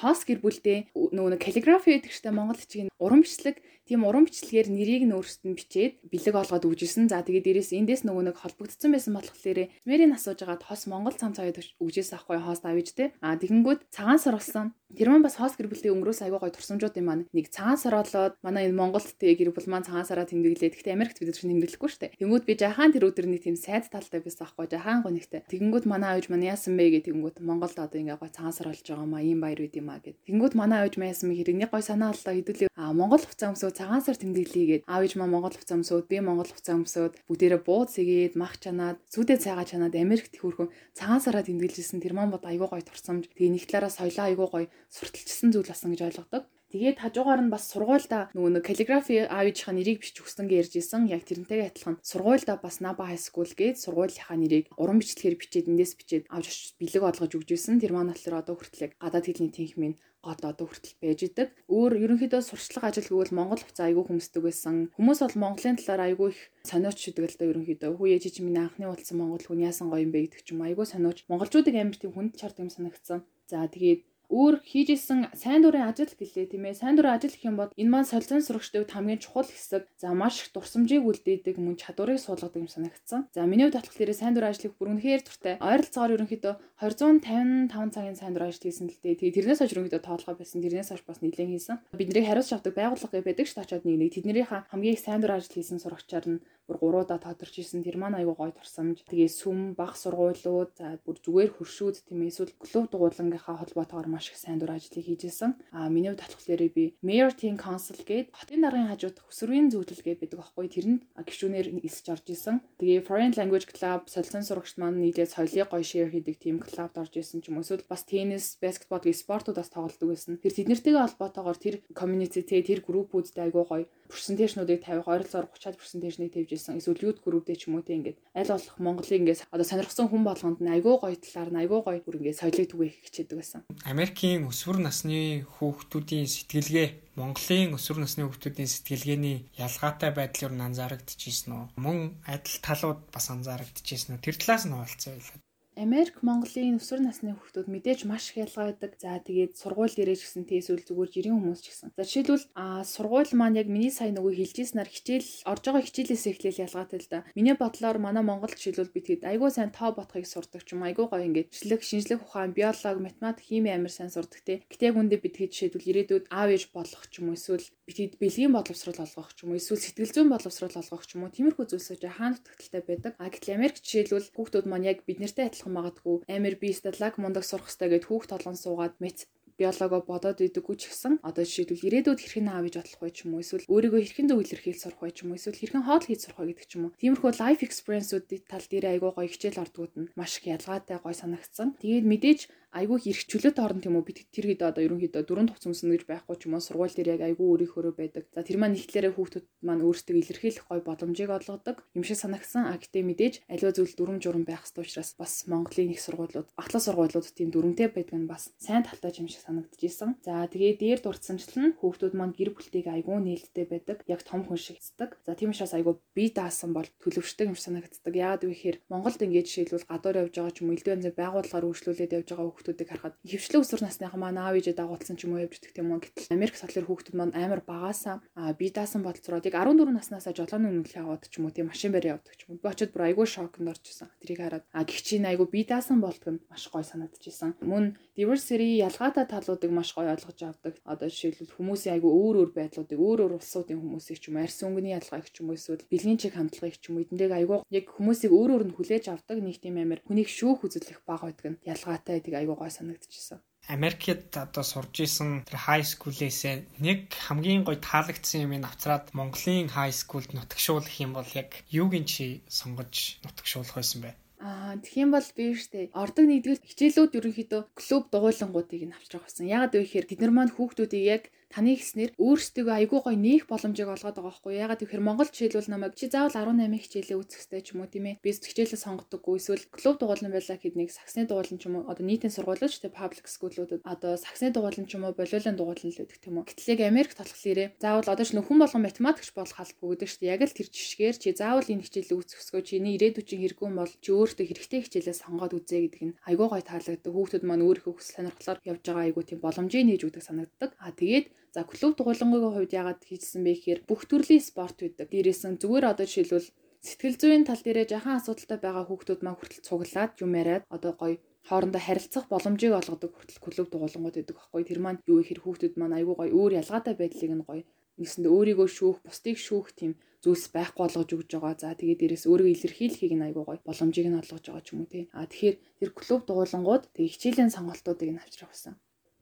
хоос гэр бүлдээ нөгөө нэг каллиграфи гэдэг чигтээ монгол чигийн уран бичлэг тийм уран бичлэгээр нэрийг нь өөрсдөд нь бичээд бэлэг олгоод үжижсэн. За тэгээд дээрэс эндээс нөгөө нэг холбогдсон байсан болохоор мэрийн асууж агаад хос монгол цам цааяд үжижсэн ахгүй хоос авиж тэ. А тэгэнгүүт цагаан сар болсон. Тэр маань бас хоос гэр бүлийн өнгөрөөс аягүй гой турсамжууд юм маань. Нэг цагаан сар болоод манай энэ Монголд тэ гэр бүл маань цагаан сараа тэмдэглээ. Гэхдээ Америкт бид чинь тэмдэглэхгүй дээ. Тэнгүүд би жаахан тэр өдөр нэг тийм сайд талтай байсан ахгүй жаахан гонигтай. Тэгэнгүүт манай аавж маань яасан бэ гэх тэгэнгүүт Монголд одоо ингээ гой цагаан сар болж байгаа маа ийм баяр үт юм а гэд. Тэнгүүд манай аавж маань яасан бэ хэрэг нэг гой санаа аллаа хэдүүлээ. А Монгол хуцаа өмсөө цагаан сар тэмдэглэе гэд аав ээж маа Монгол хувцас өмсөөд би Монгол хувцас өмсөөд бүгдээрээ бууд сэгээд мах чанаад сүдэ цайгаа чанаад Америкт хөрхөн цагаан сараа тэмдэглэжсэн тэр маань бод айгүй гой турсамж тэгээ нэг талаараа соёлоо айгүй гой сурталчилсан зүйл басан гэж ойлгодог. Тэгээд хажуугаар нь бас сургуульда нөгөө нэг каллиграфи аавынхаа нэрийг бичиж өгсөн гэж ярьж исэн. Яг тэрнтэйгээ адилхан сургуульда бас Наба хай скул гээд сургуулийнхаа нэрийг уран бичлэгээр бичээд эндээс бичээд авч очиж бэлэг олгож өгж исэн. Тэр маань болохоор одоо хүртэл гадаад хэлний тэнхимийн гот одоо хүртэл байж идэг. Өөр ерөнхийдөө сурчлага ажил гэвэл Монгол хуцаа айгүй хүмүүсдэг байсан. Хүмүүс бол Монголын талаар айгүй их сониуч шидэг л да ерөнхийдөө. Хүү ээж чи миний анхны уулзсан Монгол хүн яасан гоё юм бэ гэдэг ч юм айгүй сониуч. Монголчуудыг амар тийм хүнд чардаг юм санагдсан. За тэгээд өөр хийжсэн сайн дурын ажил гэлээ тийм ээ. Сайн дурын ажил гэх юм бол энэ маань солилцон сурагчдыг хамгийн чухал хэсэг. За маш их дурсамжийг үлдээдэг мөн чадварыг суулгадаг юм санагдсан. За миний хувьд болохоор сайн дурын ажлыг бүр үнэхээр дуртай. Ойролцоогоор ерөнхийдөө 255 цагийн сайн дурын ажил хийсэн л дээ. Тэгээ тэрнээс хойш ерөнхийдөө тоолгоо байсан. Тэрнээс хойш бас нэлээд хийсэн. Биднийг хариуцж авдаг байгууллага байдаг ш таачаад нэг нэг тэднэрийн хамгийн их сайн дурын ажил хийсэн сурагчаар нь бүр гуруудаа тодорч исэн. Тэр маань аюу гой турсамж. Тэгээ сүм баг сургуулиуд за бүр зүгээр хөршүүд тийм эсвэл клуб дугуулангийнхаа холбоотойгоор маш их сайн дур ажлыг хийжсэн. А миний хувьд болохоор би Mayor Team Council гээд хотын даргын хажууд хөсвөрийн зөвлөлгээ байдаг аахгүй тэрэнд гишүүнээр нисэж орж исэн. Тэгээ Foreign Language Club солилцон сурагчд маань нийлээд соёлыг гоё share хийдэг team clubд орж исэн ч юм уу эсвэл бас теннис, баскетбол гэх спортуудаас тоглодог байсан. Тэр тэднэртэйгээ холбоотойгоор тэр community тэр группүүдтэй айгуу гоё персентажнуудыг тавих ойролцоогоор 30-аад персентажныг тавьж исэн. Эсвэл youth group-тэй ч юм уу тийм ингээд аль болох Монголыг ингээд одоо сонирхсан хүн болгонд нь айгүй гоё талаар нь айгүй гоё бүр ингээд соёлыг түгээх хичээдэг байсан. Америкийн өсвөр насны хүүхдүүдийн сэтгэлгээ Монголын өсвөр насны хүүхдүүдийн сэтгэлгээний ялгаатай байдлаар анзаарэгдэжсэн үү? Мөн адил талууд бас анзаарэгдэжсэн үү? Тэр талаас нь хуваалцъя байлаа. Америк, Монголын өсвөр насны хүүхдүүд мэдээж маш байдаг. За тэгээд сургууль дээрээ ч гэсэн тийсвэл зүгээр жирийн хүмүүс ч гэсэн. За жишээлбэл а сургууль маань яг миний сая нөгөө хэлжсэнаар хичээл орж байгаа хичээлээс эхлээл ялгаатай л да. Миний бодлоор манай Монгол жишээлбэл би тэгэд айгүй сайн тоо ботхыг сурдаг ч юм айгүй гоё ингээд жишлэг, шинжлэх ухаан, биологи, математик, хими амар сайн сурдаг те. Гэтэ яг үндэ би тэгэд жишээлбэл ирээдүйд аав ээж болох ч юм уу эсвэл би тэгэд бэлгийн боловсрол олгох ч юм уу эсвэл сэтгэл зүйн боловсрол олгох ч юм уу тиймэрхүү зүйлсээ хаана тутагтай байдаг. А гэтэл Америк жишээлбэл хүүхдүүд маань яг биднэртэй адилхан адилхан магадгүй амир би статлаг мундаг сурах хэрэгтэй гэд хүүхд толгон суугаад мэд биологоо бодоод идэггүй ч гэсэн одоо жишээлбэл ирээдүйд хэрхэн аав ээж болох вэ ч юм уу эсвэл өөрийгөө хэрхэн зөв илэрхийлж сурах вэ ч юм уу эсвэл хэрхэн хоол хийж сурах вэ гэдэг ч юм уу. Тиймэрхүү life experience-уудын тал дээр айгүй гоё хичээл ордгууд нь маш их ялгаатай гоё санагдсан. Тэгээд мэдээж айгүй их чөлөөт орн тийм үү бид тэр хэд одоо ерөнхийдөө дөрөв төвц өмснө гэж байхгүй ч юм уу сургууль дээр яг айгүй өөрийнхөө байдаг. За тэр маань ихтлээрээ хүүхдүүд маань өөрсдөө илэрхийлэх гой боломжийг олгодог юм шиг санагсан. А гэтээ мэдээж аливаа зүйл дүрм журм байх ёстой учраас бас Монголын их сургуулиуд ахлах сургуулиуд тийм дүрмтэй байдаг нь бас сайн талтай юм шиг санагдчихсэн. За тэгээ дээр дурдсанчлан хүүхдүүд маань гэр бүлтэйг айгүй нээлттэй байдаг. Яг том хүн шиг эцдэг. За тийм учраас айгүй бие даасан бол төлөвштэй юм санагддаг. Яагаад вэ гэхээр Монголд ингээд жишээлбэл гадуур явж байгаа ч юм уу элдв янзын байгууллагаар үйлчлүүлээд явж байгаа хүүхдүүдийг харахад хөвчлэн өсвөр насныхан маань аав ээжээ дагуулсан ч юм уу явж идэх юм уу гэтэл Америк сотлоор хүүхдүүд маань амар багаасаа би даасан болцроод яг 14 наснаасаа жолооны үнэлгээ аваад ч юм уу тийм машин барь явдаг ч юм уу. Би очиод бүр айгүй шокнд орчихсон. Тэрийг хараад а гихчийн айгүй би даасан болдог нь маш гой санагдчихсан. Мөн diversity ялгаатай талуудыг маш гой ойлгож авдаг. Одоо жишээлбэл хүмүүсийн айгүй өөр өөр байдлуудыг өөр өөр улсуудын хүмүүсийг ч юм арьс өнгөний ялгааг ч юм уу эсвэл бэлгийн чиг хандлагыг ч юм уу эднэрийг айгүй яг хүмүүсийг өөр өөр нь хүлээж авдаг нэг тийм амар хүнийг шүүх үзэлэх баг байдаг нь ялгаатай тийг айгүй гой санагдчихсан. Америкт одоо сурж исэн тэр хай скулээсээ нэг хамгийн гоё таалагдсан юм авцраад Монголын хай скулд нутагшуулах юм бол яг юугийн чи сонгож нутагшуулах байсан бэ? Аа юм бол би штэ ордог нэгдвэл хичээлүүд ерөнхийдөө клуб дугуйлангуудыг нь авчрах байсан. Ягаад вэ гэхээр тэд нар маань хүүхдүүдийг яг таны хэлснээр өөрсдөө айгүй гой нээх боломжийг олгоод байгаа байхгүй. Ягаад гэхээр Монгол жишээлбэл намайг чи заавал 18 хичээлээ хэрэгтэй ч юм уу тийм ээ би хичээлээ сонгодоггүй эсвэл клуб дугуулна байлаа гэхэд нэг саксны дугуулна ч юм уу одоо нийтийн сургуулиуд ч тийм паблик скуулуудад одоо саксны дугуулна ч юм уу болиулын дугуулна л гэдэг тийм үү. Гэтэл яг Америк талхлаарэ. Заавал одоо ч нөхөн болгон математикч болох албагүй гэдэг шүү дээ яг л тэр жишгээр чи заавал энэ хичээлээ үүсэх өсгөө чиний ирээдүйн чинь хэрэггүй бол чи өөртөө хэрэгтэй хичээлээ сонгоод үзээ гэдэг нь айгүй гой таалагддаг. Хүүхдүүд маань өөрийнхөө хүсэл сонирхлоор явж байгаа айгүй тийм боломжийг нээж өгдөг санагддаг. А тэгээд За клуб дугуулангын хувьд яагаад хийжсэн бэ гэхээр бүх төрлийн спорт байдаг. Дээрээс нь зүгээр одоо жишээлбэл сэтгэл зүйн тал дээрээ жахан асуудалтай байгаа хүүхдүүд маань хүртэл цуглаад юм яриад одоо гоё хоорондоо харилцах боломжийг олгодог хүртэл клуб дугуулангууд байдаг байхгүй. Тэр маань юу ихэр хүүхдүүд маань айгүй гоё өөр ялгаатай байдлыг нь гоё нэгсэндээ өөрийгөө шүүх, бусдыг шүүх тийм зүйлс байхгүй болгож өгж байгаа. За тэгээд дээрэс өөрийгөө илэрхийлэхийг нь айгүй гоё боломжийг нь олгож байгаа ч юм уу тий. А тэгэхээр тэр клуб дугуулангууд тэг хичээлийн сонголтуудыг нь авчрах байсан.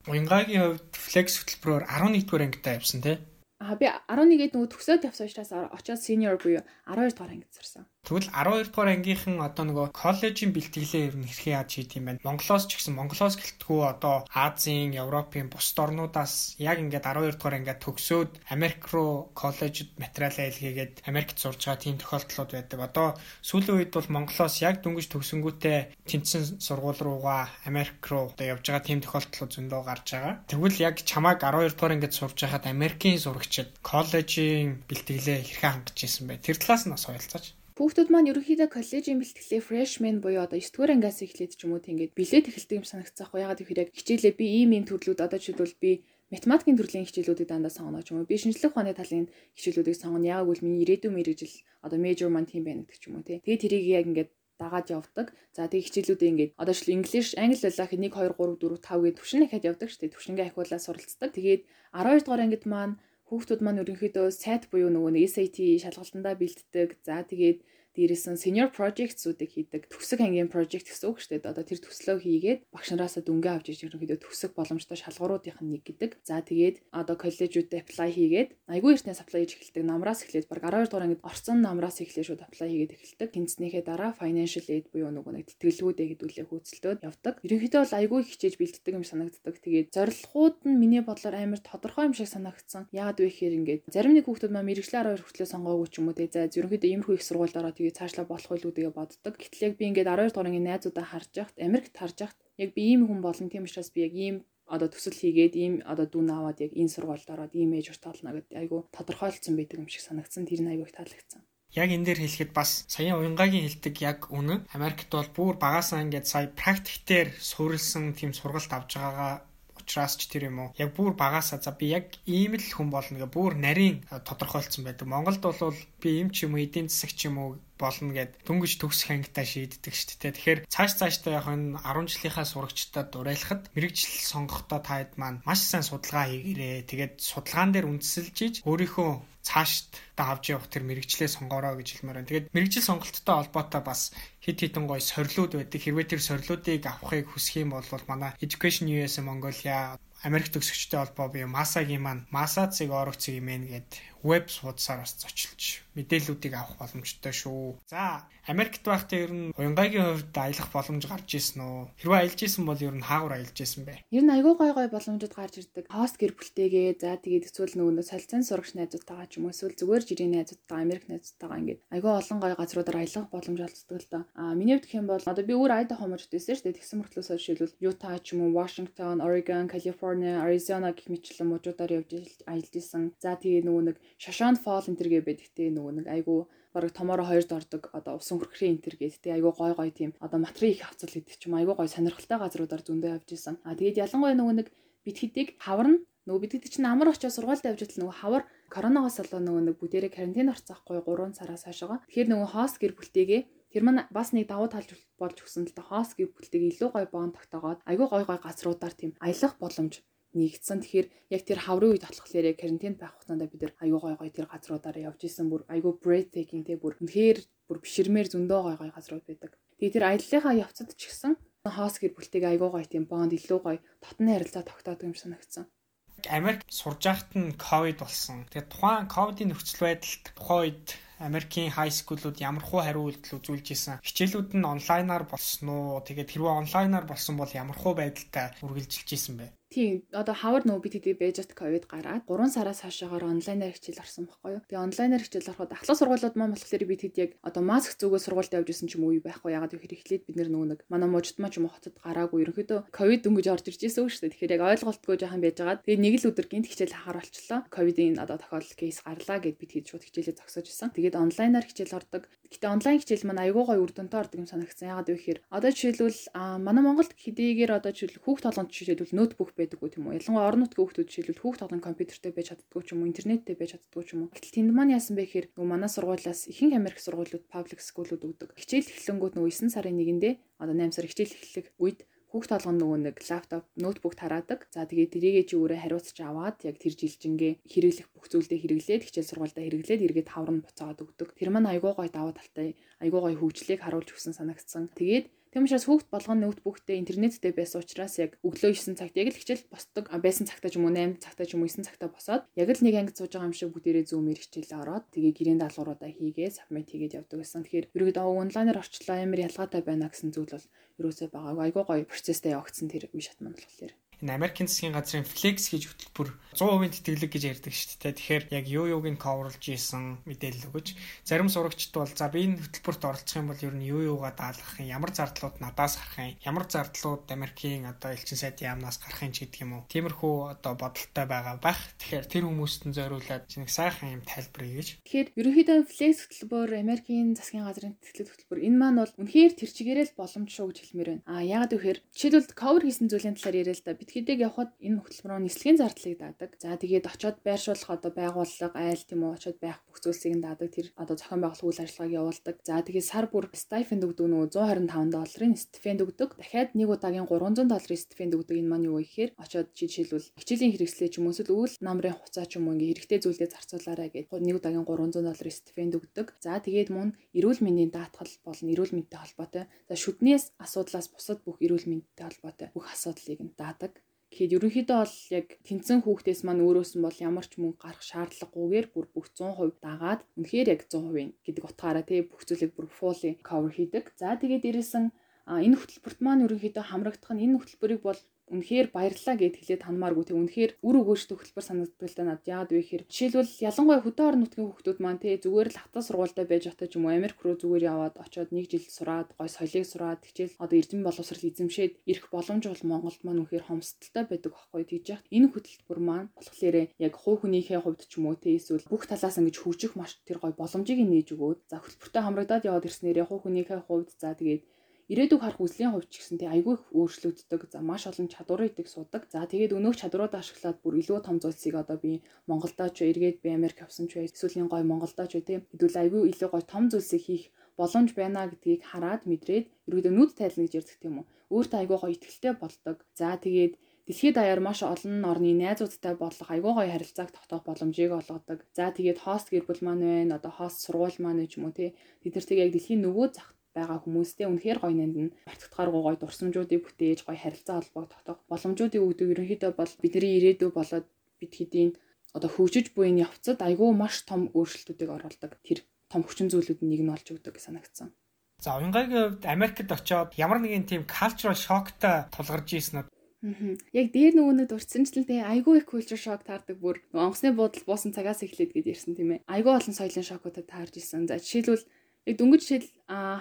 Уянгагийн хувьд флекс хөтөлбөрөөр 11 дугаар ангитай явсан тий. Аа би 11-д нөгөө төгсөөд явсан учраас очоод senior буюу 12 дугаар ангид сурсан. Тэгвэл 12 дугаар ангийнхан одоо нөгөө коллежийн бэлтгэлээ ер нь хэрхэн яаж хийд юм бэ? Монголоос ч гэсэн Монголоос гэлтгүү одоо Азийн, Европын бусад орнуудаас яг ингээд 12 дугаар ангиад төгсөөд Америк руу коллежид материалаа илгээгээд Америкт сурж байгаа тийм тохиолдлууд байдаг. Одоо сүүлийн үед бол Монголоос яг дөнгөж төгсөнгүүтээ тэнцэн сургууль руугаа Америк руу одоо явж байгаа тийм тохиолдлууд зөндөө гарч байгаа. Тэгвэл яг чамайг 12 дугаар ангид сурж байхад Америкийн сурагчид коллежийн бэлтгэлээ хэрхэн хангаж ирсэн бэ? Тэр талаас нь бас ойлцооч. Хүүхдүүд маань ерөнхийдөө коллежийн бэлтгэлээ freshman буюу одоо 9 дугаар ангиас эхлээд ч юм уу тийгээд билет эхэлдэг юм санагцсан ах. Ягаад гэхээр яг хичээлээ би ийм ийм төрлүүд одоо жишээлбэл би математикийн төрлийн хичээлүүдийг дандаа сонгоно ч юм уу. Би шинжлэх ухааны талын хичээлүүдийг сонгоно. Яг үл миний ирээдүйн мэрэгжил одоо major маань тийм байна гэдэг ч юм уу тий. Тэгээд тэрийг яг ингээд дагаад явдаг. За тэг хичээлүүдээ ингээд одоо шил инглиш, англи байлаа хэд 1 2 3 4 5 гээд төвшин ихэд явдаг шүү дээ. Төвшингээ ахиулаад суралцдаг. Тэгээд 12 дугаар ангид маань хүүхдүүд маань ерөнхийдөө сайт буюу нөгөө SAT шалгалтандаа бэлддэг. За тэгээд дээрээс нь senior projects-уудыг хийдэг. Төгсөг ангийн project гэсэн үг шүү дээ. Одоо тэр төслөө хийгээд багш нараасаа дүнгээ авч иж ерөнхийдөө төгсөг боломжтой шалгууруудын нэг гэдэг. За тэгээд одоо коллежүүдэд apply хийгээд айгүй эртнээс apply хийж эхэлдэг. Намраас эхлээд баг 12 дугаар ангид орсон намраас эхлээд шууд apply хийгээд эхэлдэг. Тэнцнийхээ дараа financial aid буюу нөгөө нэг тэтгэлгүүдээ хэдүүлээ хөөцөлтөөд явдаг. Ерөнхийдөө бол айгүй хичээж бэлддэг юм санагддаг. Тэгээд зорилгууд нь миний бодлоор амар тодорхой юм шиг санагдсан. Яагаад вэ гэхээр ингээд зарим нэг хүүхдүүд маань мэрэгчлээ 12 хүртлээр сонгоогүй ч юм уу те. За ерөнхийдөө иймэрхүү их сургуульд ороод тэгээ цаашлаа болох байлгүй тэгээ боддог. Гэтэл яг би ингээд 12 дугаарын найзуудаа харж яхад Америкт харж яхад яг би ийм хүн болно тийм учраас би яг ийм одоо төсөл хийгээд ийм одоо дүүн аваад яг энэ сургуульд ороод ийм ээж уртаална гэдэг айгу тодорхойлцсон байдаг юм шиг санагдсан. Тэр нь айгу их таалагдсан. Яг энэ дээр хэлэхэд бас саяхан уянгагийн хэлдэг яг үнэн. Америкт бол бүр багасаа ингээд сая практиктээр суурилсан тийм сургалт авч байгаагаа учраас ч тэр юм уу яг бүр багасаа за би яг ийм л хүн болно гэ бүр нарийн тодорхойлцсон байдаг. Монголд бол би юм ч юм уу эдийн засаг ч юм уу болно гэд дөнгөж төгсөх ангитаа шийддэг шүү дээ. Тэгэхээр цааш цаашдаа яг энэ 10 жилийнхаа сурагчдад уриалахад мэрэгжил сонгохдоо таад маань маш сайн судалгаа хийгээрээ. Тэгээд судалгаан дээр үндэслэж иж өөрийнхөө цаашд та авч явах тэр мэрэгчлээ сонгороо гэж хэлмээр байна. Тэгээд мэрэгжил сонголттой холбоотой бас хит хитэн гой сорилууд байдаг. Хэрвээ тэр сорилуудыг авахыг хүсэх юм бол манай Education US Mongolia Америк төгсөгчтэй холбоо бие Масагийн маань Масацыг орогцыг юм ээ гэд веб суудсаар бас зочилж мэдээллүүдийг авах боломжтой шүү. За, Америкт байхдаа ер нь уянгагийн хувьд аялах боломж гарч ирсэн үү? Хэрвээ аялж исэн бол ер нь хаагур аялж исэн бэ? Ер нь айгүй гой гой боломжууд гарч ирдэг. Хост гэр бүлтэйгээ за тэгээд эсвэл нөгөө солилцоон сурагч найзуудтайгаа ч юм уу эсвэл зүгээр жирийн найзуудтайгаа Америк найзуудтайгаа ингээд айгүй олон гой газруудаар аялах боломж олцдог л доо. Аа миний хувьд юм бол одоо би өөр Айдахо морьд байсан шүү дээ. Тэгсэн мөртлөөс жишээлбэл Юта ч юм уу, Washington, Oregon, California, Arizona гэх мэтлэн мужуудаар явж аялж исэн. За тэгээ нөгөө нэг Шошонд Fall энэ төргээ байдаг те нөгөө нэг айгүй бараг томороо хоёрд ордог одоо усан хөрхрийн энэ төр гээд те айгүй гой гой тийм одоо материал их хавцал гэдэг ч юм айгүй гой сонирхолтой газруудаар зөндөө явж исэн. А тэгээд ялангуяа нөгөө нэг бид хэдийг хаварна нөгөө хэд чинь амар очиж сургуультай явж идэл нөгөө хавар коронавигоос болоо нөгөө нэг бүгдээрээ карантин орцсахгүй 3 сараас хойшоо. Тэгэхээр нөгөө хост гэр бүлтэйгээ Тэр маань бас нэг давуу тал болж өгсөн л да хост гэр бүлтэйгээ илүү гой боон тогтоогоод айгүй гой гой газруудаар тийм аялах боломж нэгдсэн. Тэгэхээр яг тэр хаврын үед болохоор яг карантинд байх хугацаанд бид нар аюу гой гой тэр газруудаараа явж исэн бүр аюу breathtaking те бүр үнэхээр бүр биширмээр зөндөө гой гой газрууд байдаг. Тэгээ тэр аяллахаа явцад ч гэсэн хоос гэр бүлтэйг аюу гой тийм бонд илүү гой татны харилцаа тогтоодог юм санагдсан. Америк сурж байхад нь ковид болсон. Тэгээд тухайн ковидын нөхцөл байдалд тухайн үед Америкийн хай скуулууд ямар хуу хариу үйлдэл үзүүлж исэн. Хичээлүүд нь онлайнаар болсон уу? Тэгээд хэрвээ онлайнаар болсон бол ямар хуу байдалтай үргэлжилж исэн бэ? Тийм одоо хавар нөө бид хэд байж ат ковид гараад 3 сараас хойшоогоор онлайнаар хичээл орсон байхгүй юу. Тэгээ онлайнаар хичээл ороход ахлах сургуулиуд маань болохоор бид хэд яг одоо маск зүгөө сургуульд явж исэн ч юм уу байхгүй ягаад гэхээр эхлээд бид нөгөө нэг манай мужид маа ч юм уу хотод гараагүй ерөнхийдөө ковид дөнгөж орж ирж исэн шүү дээ. Тэгэхээр яг ойлголтгүй жоохон байж байгаа. Тэгээ нэг л өдөр гинт хичээл хахаар болчлоо. Ковидын одоо тохиолдол кейс гарлаа гэд бид хэд шууд хичээлээ зогсоож исэн. Тэгээд онлайнаар хичээл ордог. Гэтэ онлайн хичээл маань аягүй гой үр дүнтэй ордог юм санагдсан. Ягаад вэ гэхээр одоо жишээлбэл манай Монголд хэдийгээр одоо жишээл хүүхд толгонд жишээлбэл ноутбук байдаг юм уу? Ялангуяа орон нутгийн хүүхдүүд жишээлбэл хүүхд толгойн компьютертэй байж чаддгүй ч юм уу, интернеттэй байж чаддгүй ч юм уу. Гэтэл тэнд маань яасан бэ гэхээр нөгөө манай сургуулиас ихэнх Америк сургуулиуд public school-ууд өгдөг. Хичээл эхлэнгүүт нөгөө 9 сарын 1-ндээ одоо 8 сар хичээл эхлэх үед хүүхд толгонд нөгөө нэг лаптоп, ноутбук тараадаг. За тэгээд тэрийгээ чи өөрөө хариуцж аваад яг тэр жилжингээ хэрэглэх бүх зүйлдээ хэрэглээд хичээл сургуультай хэрэглээд эргээд тавар нь буцаагаад өгдөг. Тэр маань айгуу гой даваа талтай, айгуу гой хөгжлийг харуулж өгсөн санагдсан. Тэгээд Тийм учраас хүүхд болгоно ноутбуктэй интернеттэй байсан учраас яг өглөө 9 цагт яг л хичээл босдог байсан цагтаа ч юм уу 8 цагтаа ч юм уу 9 цагтаа босоод яг л нэг анги сууж байгаа юм шиг бүгдээрээ зүүмээр хичээлээ ороод тэгээ гэрээний даалгавруудаа хийгээ сабмит хийгээд явдаг гэсэн. Тэгэхээр ерөөдөө онлайнаар орчлоо амар ялгаатай байна гэсэн зүйл бол ерөөсөө байгаа. Айгуу гоё процесстэй явагдсан тэр үе шатман болохоор. Америкийн засгийн газрын Flex гэж хөтөлбөр 100% тэтгэлэг гэж ярьдаг шүү дээ. Тэгэхээр яг юу юуг нь coverлж исэн мэдээлэл өгөж зарим сурагчид бол за би энэ хөтөлбөрт оролцох юм бол ер нь юу юугаа даалгах юм, ямар зардлууд надаас гарах юм, ямар зардлууд Америкийн одоо элчин сайдын яамнаас гарах юм ч гэдэг юм уу. Тиймэрхүү одоо бодолтой байгаа байх. Тэгэхээр тэр хүмүүст нь зориулаад нэг сайхан юм тайлбар хийж. Тэгэхээр ерөнхийдөө Flex хөтөлбөр Америкийн засгийн газрын тэтгэлэг хөтөлбөр энэ маань бол үнэхээр тэр чигээрэл боломж шүү гэж хэлмээр байна. А яагаад гэвэл жишээлбэл cover хийсэн зүйлийн талаар яриа л да. Бид хэдэг явхад энэ хөтөлбөрөөр нислэгийн зардлыг даадаг. За тэгээд очоод байршуулах одоо байгууллага айл тийм үү очоод байх бүх зүйлсийг нь даадаг. Тэр одоо зохион байгуулах үйл ажиллагааг явуулдаг. За тэгээд сар бүр стипенд өгдөг нөө 125 долларын стипенд өгдөг. Дахиад нэг удаагийн 300 долларын стипенд өгдөг энэ маань юу вэ гэхээр очоод жишээлбэл хичээлийн хэрэгслээ ч юм уу эсвэл үйл намрын хуцаа ч юм уу ингээ хэрэгтэй зүйлдээ зарцуулаарай гэдэг нэг удаагийн 300 долларын стипенд өгдөг. За тэгээд мөн эрүүл мэндийн даатгал болон эрүүл мэндтэй холбоотой. За шүднээс асуудлаас бусад бүх эрүүл мэндтэй холбоотой бүх асуудлыг нь даадаг. Тэгэхэд ерөнхийдөө бол яг тэнцэн хүүхдээс маань өөрөөс нь бол ямар ч мөнгө гарах шаардлагагүйгээр бүр бүх 100% дагаад үнэхээр яг 100% гэдэг утгаараа тий бүх зүйлийг бүр fully cover хийдэг. За тэгээд дээрээсэн энэ хөтөлбөрт маань ерөнхийдөө хамрагдах нь энэ хөтөлбөрийг бол үнэхээр баярлалаа гэд хэлээд танмааргүй тэг үнэхээр үр өгөөжтэй хөтөлбөр санагддаг л да над яагаад вэ гэхээр жишээлбэл ялангуяа хөдөө орон нутгийн хүүхдүүд маань те зүгээр л хатан сургуультай байж байхдаа ч юм уу Америк руу зүгээр яваад очоод нэг жил сураад гой соёлыг сураад хичээл одоо эрдэм боловсрал эзэмшээд ирэх боломж бол Монголд маань үнэхээр хомсдолтой байдаг байхгүй тийж яхад энэ хөтөлбөр маань болохоор яг хувь хүнийхээ хувьд ч юм уу те эсвэл бүх талаас ингэж хөгжих маш тэр гой боломжийг нээж өгөөд за хөтөлбөртөө хамрагдаад яваад ирснээрээ хувь хүнийхээ хувьд за тэгээд ирээдүг харах үзлийн хувьд ч гэсэн тий айгүй их өөрчлөгддөг. За маш олон чадварыг идэх судаг. За тэгээд өнөөх чадваруудаа ашиглаад бүр илүү том зүйлсийг одоо би Монголдоо ч эргээд би Америк авсан ч бай. Эсвэл энэ гоё Монголдоо ч бай тий. Хэдүүл айгүй илүү гоё том зүйлсийг хийх боломж байна гэдгийг хараад мэдрээд ерөөдөө нүд тайлна гэж ярьдаг тийм үү. Өөртөө айгүй гоё ихтгэлтэй болдог. За тэгээд Дэлхийд даяар маш олон орны найзуудтай бодлого айгүй гоё харилцааг тогтоох боломжийг олгодог. За тэгээд хост гэр бүл маань байна. Одоо хост сургууль маань ч юм уу тий. Тэд нар тэг яг дэлхийн нөгөө зах байгаа хүмүүстэй үнэхээр гоё нэнд нь мартагдахааргүй гоё дурсамжуудыг бүтээж гоё харилцаа холбоог тогтоох боломжуудыг өгдөг ерөнхийдөө бол бидний ирээдүй болоод бид хэдийн одоо хөгжиж буй энэ явцад айгүй маш том өөрчлөлтүүдийг оруулдаг тэр том хүчин зүйлүүд нэг нь болж өгдөг гэж санагдсан. За уянгагийн хувьд Америкт очоод ямар нэгэн тийм cultural shockтай тулгарч ийсэн нь Яг дээр нөгөө нэг дурдсанчлан тэгээ айгүй их culture shock таардаг бүр онгоцны буудал буусан цагаас эхлээд гэж ярьсан тийм ээ. Айгүй олон соёлын шокуудад таарж исэн. За жишээлбэл яг дөнгөж жишээл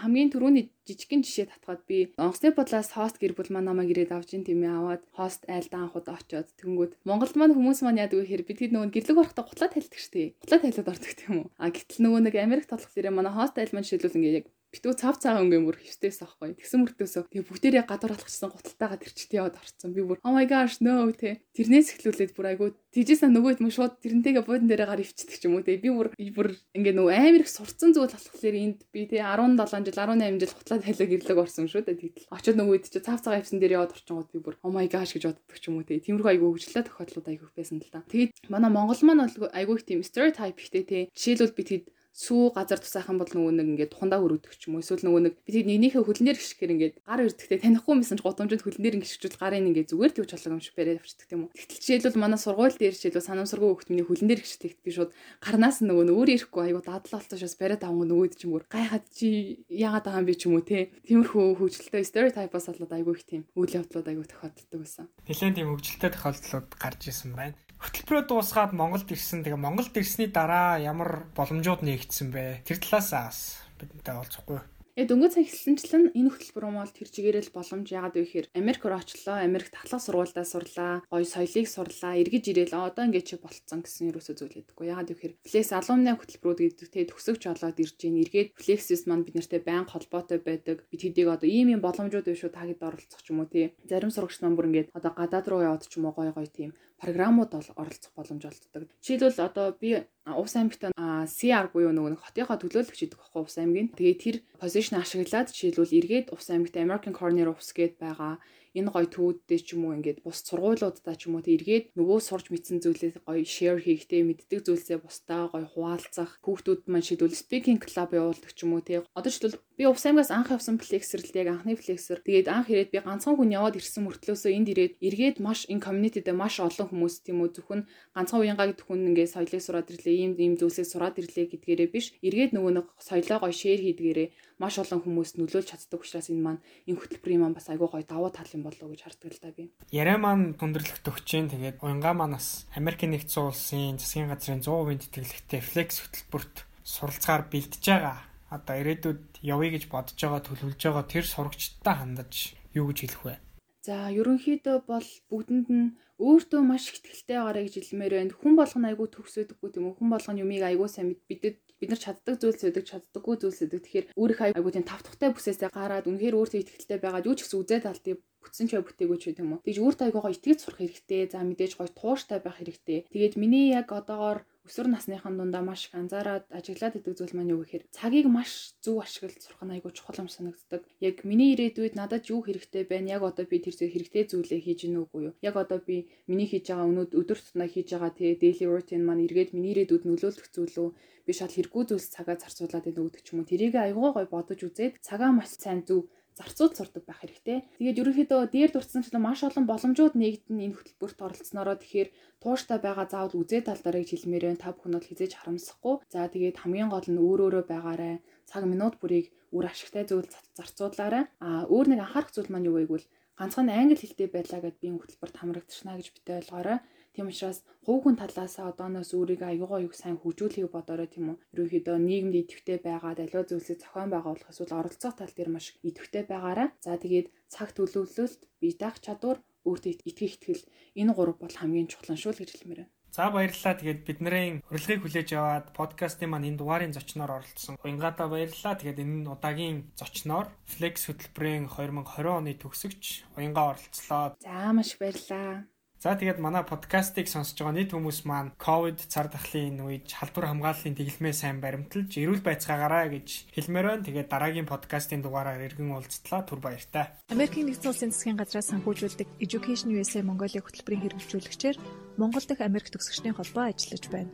хамгийн түрүүний жижигхэн жишээ татгаад би онгоцны бодлоос хост гэр бүл маань намайг ирээд авч ин тийм ээ аваад хост айлдаа анхуд очоод тэнгүүд Монголд маань хүмүүс маань яадаг вэ гэхээр бид хэд нөгөө гэрлэг барахтаа гутлаа тайлдаг штеп. Гутлаа тайлаад ордог тийм үү. А гэтэл нөгөө нэг Америк толгох зэрэг манай хост айл маань жишээлбэл ингээ яг битүү цав цаа өнгөө мөр хөвстэйс аахгүй. Тэгсэн мөртөөсөө тэгээ бүгдээрээ гадуур алхчихсан гуталтайгаа тэрчт яваад орцсон. Би бүр oh my gosh no тэ. Тэрнээс эхлүүлээд бүр айгу тийжээсаа нөгөөд мө шууд тэрнтэйгээ буудан дээрээ гар ивчдэг ч юм уу тэ. Би бүр бүр ингээ нөгөө амар их сурцсан зүйл болохоор энд би тэ 17 жил 18 жил хутлаа тайлаг ирлэг орсон шүү дээ. Тэгтэл очоод нөгөөд чи цав цаа ивсэн дээр яваад орчингууд би бүр oh my gosh гэж боддог ч юм уу тэ. Тиймэрхүү айгу хөвчлээ тохиолдлууд айгу байсан л та. Тэгээд манай Монгол маань айгу их тийм stereotype ихтэй тэ. Жишээлбэл би тэгэд сүү газар тусаахан бол нөгөө нэг ингээд хундаа өрөвдөх ч юм уу. Эсвэл нөгөө нэг бид нэгнийхээ хөлнөр гიშгээр ингээд гар өрдөхтэй танихгүй юмсан ч гудамжинд хөлнөр гიშгчүүл гарын ингээд зүгээр тэгж чолог юм шиг барай авчдаг юм уу. Тэгтэл жишээлбэл манай сургууль дээр жишээлбэл санамсаргүй хөлтмний хөлнөр гიშг тэгт би шууд гарнаас нөгөө нь өөр ирэхгүй айгу дадлаа болтошоос барай таван нөгөөд ч юм уу гайхаад чи яагаад байгаа юм би ч юм уу те тиймэрхүү хөвчлөлтэй стереотипоос болоод айгу их тийм үйл явдлууд айгу тохиолддог байсан нэлээд тийм хөвчлөлтэй тохиолдлууд гарч исэн байна хөтөлбөрөө дуусгаад Монголд ирсэн. Тэгээ Монголд ирсний дараа ямар боломжууд нэгдсэн бэ? Тэр талаас бидэнтэй олзохгүй. Яг дөнгөж цаг эхэлсэнчлэн энэ хөтөлбөр юм бол тэр чигээрэл боломж яагаад вэ гэхээр Америк руу очлоо, Америк татлах сургуультай сурлаа, гоё соёлыг сурлаа, эргэж ирээл одоо ингээд чи болцсон гэсэн юусоо зүйл өгдөггүй. Яагаад вэ гэхээр Flex alumni хөтөлбөрүүд гэдэг те төгсөгч болоод ирж гин эргээд Flexis маань бид нартэй байнга холбоотой байдаг. Бид хэдийг одоо ийм ийм боломжууд биш үү та хэд оролцох ч юм уу те. Зарим сурагч маань бүр ингээд одоо гадаад руу яваад ч юм уу гоё гоё тийм програмууд бол оролцох боломж олддог. Жишээлбэл одоо би Увс аймагт CR буюу нөгөө хотынхоо төлөөлөгч гэдэг багхгүй Увс аймгийн. Тэгээ тэр позишн ашиглаад жишээлбэл эргээд Увс аймагт American Corner Office гээд байгаа энэ гоё төвүүдтэй ч юм уу ингээд бус сургуулиудаа ч юм уу тэргээд нөгөө сурж мэдсэн зүйлээ гоё share хийхтэй мэддэг зүйлсээ бусдаа гоё хуваалцах хүүхдүүд маань шийдвэл speaking club явуулдаг ч юм уу тий. Одоо жишээл би увс аймгаас анх явсан flexer л яг анхны flexer. Тэгээд анх ирээд би ганцхан хүн яваад ирсэн мөртлөөсөө энд ирээд эргээд маш энэ community-дээ маш олон хүмүүс тийм үү зөвхөн ганцхан уянгаа гэдэг хүн ингээд соёлыг сураад ирлээ, ийм ийм зүйлсийг сураад ирлээ гэдгээрээ биш. Эргээд нөгөө нэг соёлоо гоё share хийдгээрээ маш олон хүмүүст нөлөөлж чаддаг учраас энэ маань энэ хөтөлбөрийн маань бас айгүй гоё давуу тал юм болов гэж харддаг л да би. Яриа маань хүндрэлт өгч जैन тэгээд уянгаа маань бас Америкийн нэгдсэн улсын засгийн газрын 100% тэтгэлэгтэй флекс хөтөлбөрт суралцгаар бэлдэж байгаа. Одоо ирээдүйд явъя гэж бодож байгаа төлөвлөж байгаа тэр сурагчдаа хандаж юу гэж хэлэх вэ? За ерөнхийдөө бол бүгдэнд нь өөртөө маш их ихтэй байгаарэ гэж хэлмээр байна. Хүн болгоно айгүй төгс өгдөггүй тийм үү? Хүн болгоно юмыг айгүй сайн бидэд бид нар чаддаг зүйлс өгдөг, чаддаггүй зүйлс өгдөг. Тэгэхээр өөрийнх айгүй тийм тавтахтай бүсээсээ гараад үнэхээр өөртөө ихтэй байгаад юу ч гэсэн үзээд алдъя бүтсэн ч бүтээгөөч юм уу. Тэгж өөртөө айгуугаа итгэж сурах хэрэгтэй. За мэдээж гоё тууштай байх хэрэгтэй. Тэгээд миний яг одоогоор өсвөр насныхан дундаа маш их анзаараад ажиглаад идэг зүйл маань юу гэхээр цагийг маш зөв ашиглаж сурах нь айгүй чухал юм санагддаг. Яг миний ирээдүйд надад юу хэрэгтэй байна? Яг одоо би тэр зүйл хэрэгтэй зүйлээ хийж гинэ үгүй юу? Яг одоо би миний хийж байгаа өнөөд өдөр тутмаа хийж байгаа тий daily routine маань эргээд миний ирээдүйд нөлөөлөх зүйл үү? Би шал хэрэггүй зүйлс цагаа зарцуулаад байдаг гэдэг ч юм уу. Тэрийг айгүй гой бодож үзээд цагаа маш сайн зөв зарцуулж сурдаг байх хэрэгтэй. Тэгээд ерөнхийдөө дээр дурдсанчлан маш олон боломжууд нэгдэн энэ хөтөлбөрт оролцсноороо тэгэхээр тууштай байгаа заавал үзээ талдарыг хэлмээр байна. Та бүхэн бол хизээж харамсахгүй. За тэгээд хамгийн гол нь өөр өөрөө байгаарай. Цаг минут бүрийг үр ашигтай зүйл зарцуулаарай. А өөр нэг анхаарах зүйл маань юу вэ гэвэл ганцхан англи хэлтэй байлаа гэд би энэ хөтөлбөрт хамрагдчихна гэж битээ ойлгоорой. Тийм учраас хувийн талаасаа одооноос өөрийгөө аюугаа юг сайн хөгжүүлэхийг бодорой тийм үү. Ерөнхийдөө нийгэмд идэвхтэй байгаад аливаа зүйлсийг зохион байгуулах эсвэл оролцох тал дээр маш идэвхтэй байгаарай. За тэгээд цаг төлөвлөлт, бие даах чадвар, өөртөө итгэх итгэл энэ гурав бол хамгийн чухал шүү л гэж хэлмээр байна. За баярлалаа. Тэгээд бидний урилгыг хүлээж аваад подкастын маань энэ дугаарын зочноор оролцсон. Уянгата баярлалаа. Тэгээд энэ удаагийн зочноор Flex хөтөлбөрийн 2020 оны төгсөгч Уянга оролцлоо. За маш баярлалаа. За тэгээд манай подкастыг сонсож байгаа нийт хүмүүс маань ковид цар тахлын үед халдвар хамгааллын тэглэмээ сайн баримталж эрүүл байцгаагаараа гэж хэлмээр байна. Тэгээд дараагийн подкастын дугаараар иргэн уулзтлаа. Түр баяртай. Америкийн нэгдсэн улсын засгийн газраас санхүүжүүлдэг Education USA Mongolia хөтөлбөрийн хэрэгжүүлэгчээр Монгол дахь Америк төгсөгчдийн холбоо ажиллаж байна.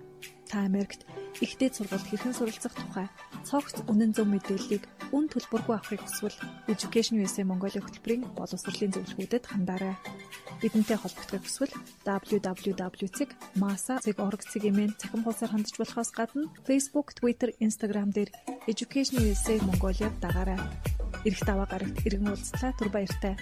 Та Америкт ихтэй сургалт хэрхэн суралцах тухай цогц үнэн зөв мэдээллийг үн төлбөргүй авахыг хүсвэл Education USA Mongolia хөтөлбөрийн боловсролын зөвлөгөөдөд хандаарай. Бидэнтэй холбогдохыг хүсвэл www.masa.org цэгийн цахим хуудасаар хандж болохоос гадна Facebook, Twitter, Instagram дээр Education USA Mongolia дагаарай. Ирэх даваа гарагт иргэн уулзлаа түр баяртай.